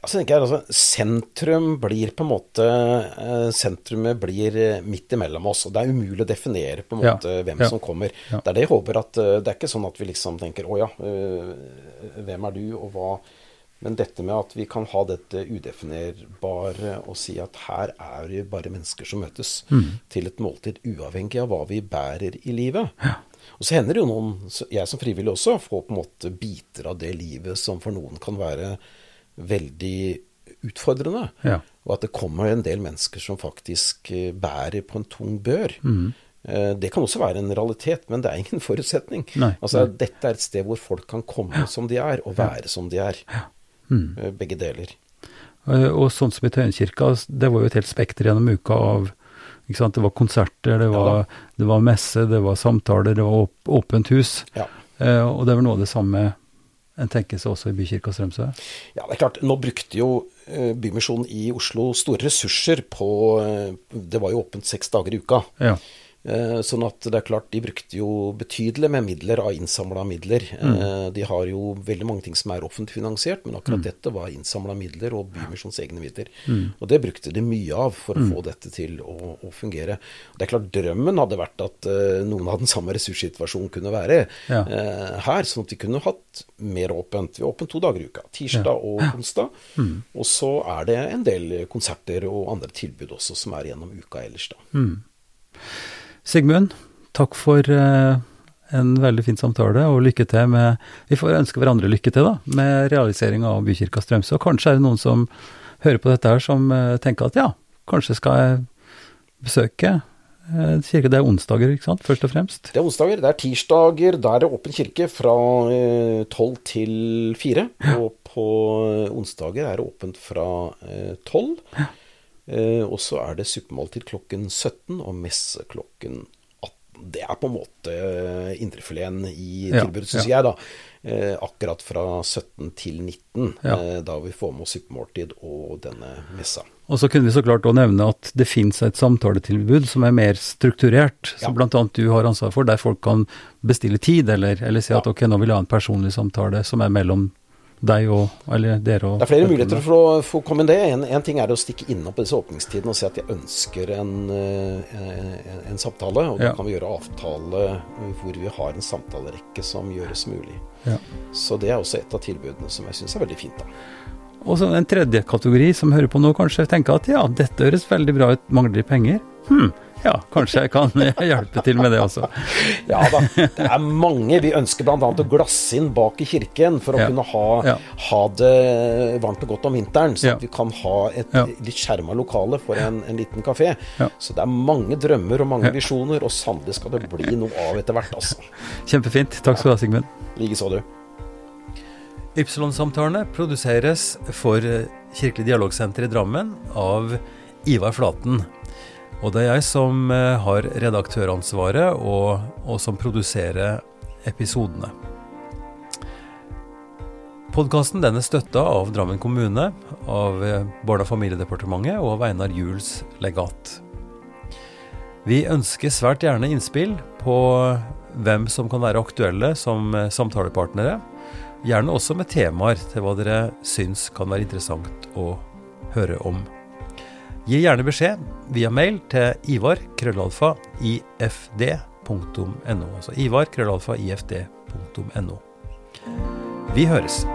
Altså, jeg, altså, sentrum blir på en måte eh, Sentrumet blir eh, midt imellom oss. og Det er umulig å definere på en Ja, måte hvem ja, som kommer. ja. Det er det jeg håper at Det er ikke sånn at vi liksom tenker Å ja, hvem er du, og hva, Men dette med at vi kan ha dette udefinerbare og si at her er det bare mennesker som møtes til et måltid, uavhengig av hva vi bærer i livet. Og så hender det jo noen, jeg som frivillig også, får på en måte biter av det livet som for noen kan være veldig utfordrende. Ja. Og at det kommer en del mennesker som faktisk eh, bærer på en tung bør. Mm. Det kan også være en realitet, men det er ingen [laughs] forutsetning. Nei, altså, Dette er et sted hvor folk kan komme som de er, og være som de er. Eh, Begge deler. Eh, Og sånn som i Tøyenkirka, det var jo et helt spekter gjennom uka av ikke sant? Det var konserter, det var, det var messe, det var samtaler, det var åp åpent hus. Ja. Eh, og det er vel noe av det samme en tenker seg også i Bykirka Strømsø? Ja, det er klart. Nå brukte jo eh, Bymisjonen i Oslo store ressurser på Det var jo åpent seks dager i uka. Ja. Eh, Sånn at det er klart, de brukte jo betydelig med midler av innsamla midler. Mm. De har jo veldig mange ting som er offentlig finansiert, men akkurat dette var innsamla midler og Bymisjons egne midler. Og det brukte de mye av for å få dette til å, å fungere. Det er klart, drømmen hadde vært at eh, noen av den samme ressurssituasjonen kunne være Ja. eh, her, sånn at de kunne hatt mer åpent. Vi har åpent to dager i uka, tirsdag og onsdag. Og så er det en del konserter og andre tilbud også som er gjennom uka ellers, da. Sigmund, takk for eh, en veldig fin samtale, og lykke til med Vi får ønske hverandre lykke til, da, med realiseringa av Bykirka Strømsø. Og kanskje er det noen som hører på dette her, som eh, tenker at ja, kanskje skal jeg besøke kirke. Det er onsdager, ikke sant, først og fremst? Det er onsdager. Det er tirsdager. Da er det åpen kirke fra tolv 12 til 4. Og på eh, onsdager er det åpent fra tolv. 12. Eh, og så er det suppemåltid klokken 17 og messe klokken 18. Det er på en måte eh, indrefileten i tilbudet, syns ja. jeg, da. Eh, akkurat fra 17 til 19, Ja. da vi får med oss suppemåltid og denne messa. Og så kunne vi så klart òg nevne at det finnes et samtaletilbud som er mer strukturert, som blant annet du har ansvar for, der folk kan bestille tid, eller, eller si at Ja. ok, nå vil jeg ha en personlig samtale som er mellom deg og eller dere og Det er flere muligheter for å få komme inn det. En, en ting er å stikke innom på disse åpningstidene og si at jeg ønsker en, eh, en, en samtale. Og da Ja. kan vi gjøre avtale eh, hvor vi har en samtalerekke som gjøres mulig. Ja. Så det er også et av tilbudene som jeg syns er veldig fint. da. Og så en tredje kategori som hører på nå, kanskje tenker at ja, dette høres veldig bra ut, mangler de penger? Hm, ja, kanskje jeg kan [laughs] hjelpe til med det også. [laughs] Ja da, det er mange. Vi ønsker bl.a. å glasse inn bak i kirken for å Ja. kunne ha, Ja. ha det varmt og godt om vinteren. Så Ja. at vi kan ha et Ja. litt skjerma lokale for en, en liten kafé. Ja. Så det er mange drømmer og mange Ja. visjoner, og sannelig skal det bli noe av etter hvert, altså. [laughs] Kjempefint. Takk skal du ha, Sigmund. Likeså, du. Ypsilon-samtalene produseres for eh, Kirkelig dialogsenter i Drammen av Ivar Flaten. Og det er jeg som eh, har redaktøransvaret, og, og som produserer episodene. Podkasten er støtta av Drammen kommune, av eh, Barne- og familiedepartementet og av Einar Juels legat. Vi ønsker svært gjerne innspill på hvem som kan være aktuelle som eh, samtalepartnere. Gjerne også med temaer til hva dere syns kan være interessant å høre om. Gi gjerne beskjed via mail til ivar krøllalfa ifd.no. Altså ivar krøllalfa ifd.no. Vi høres.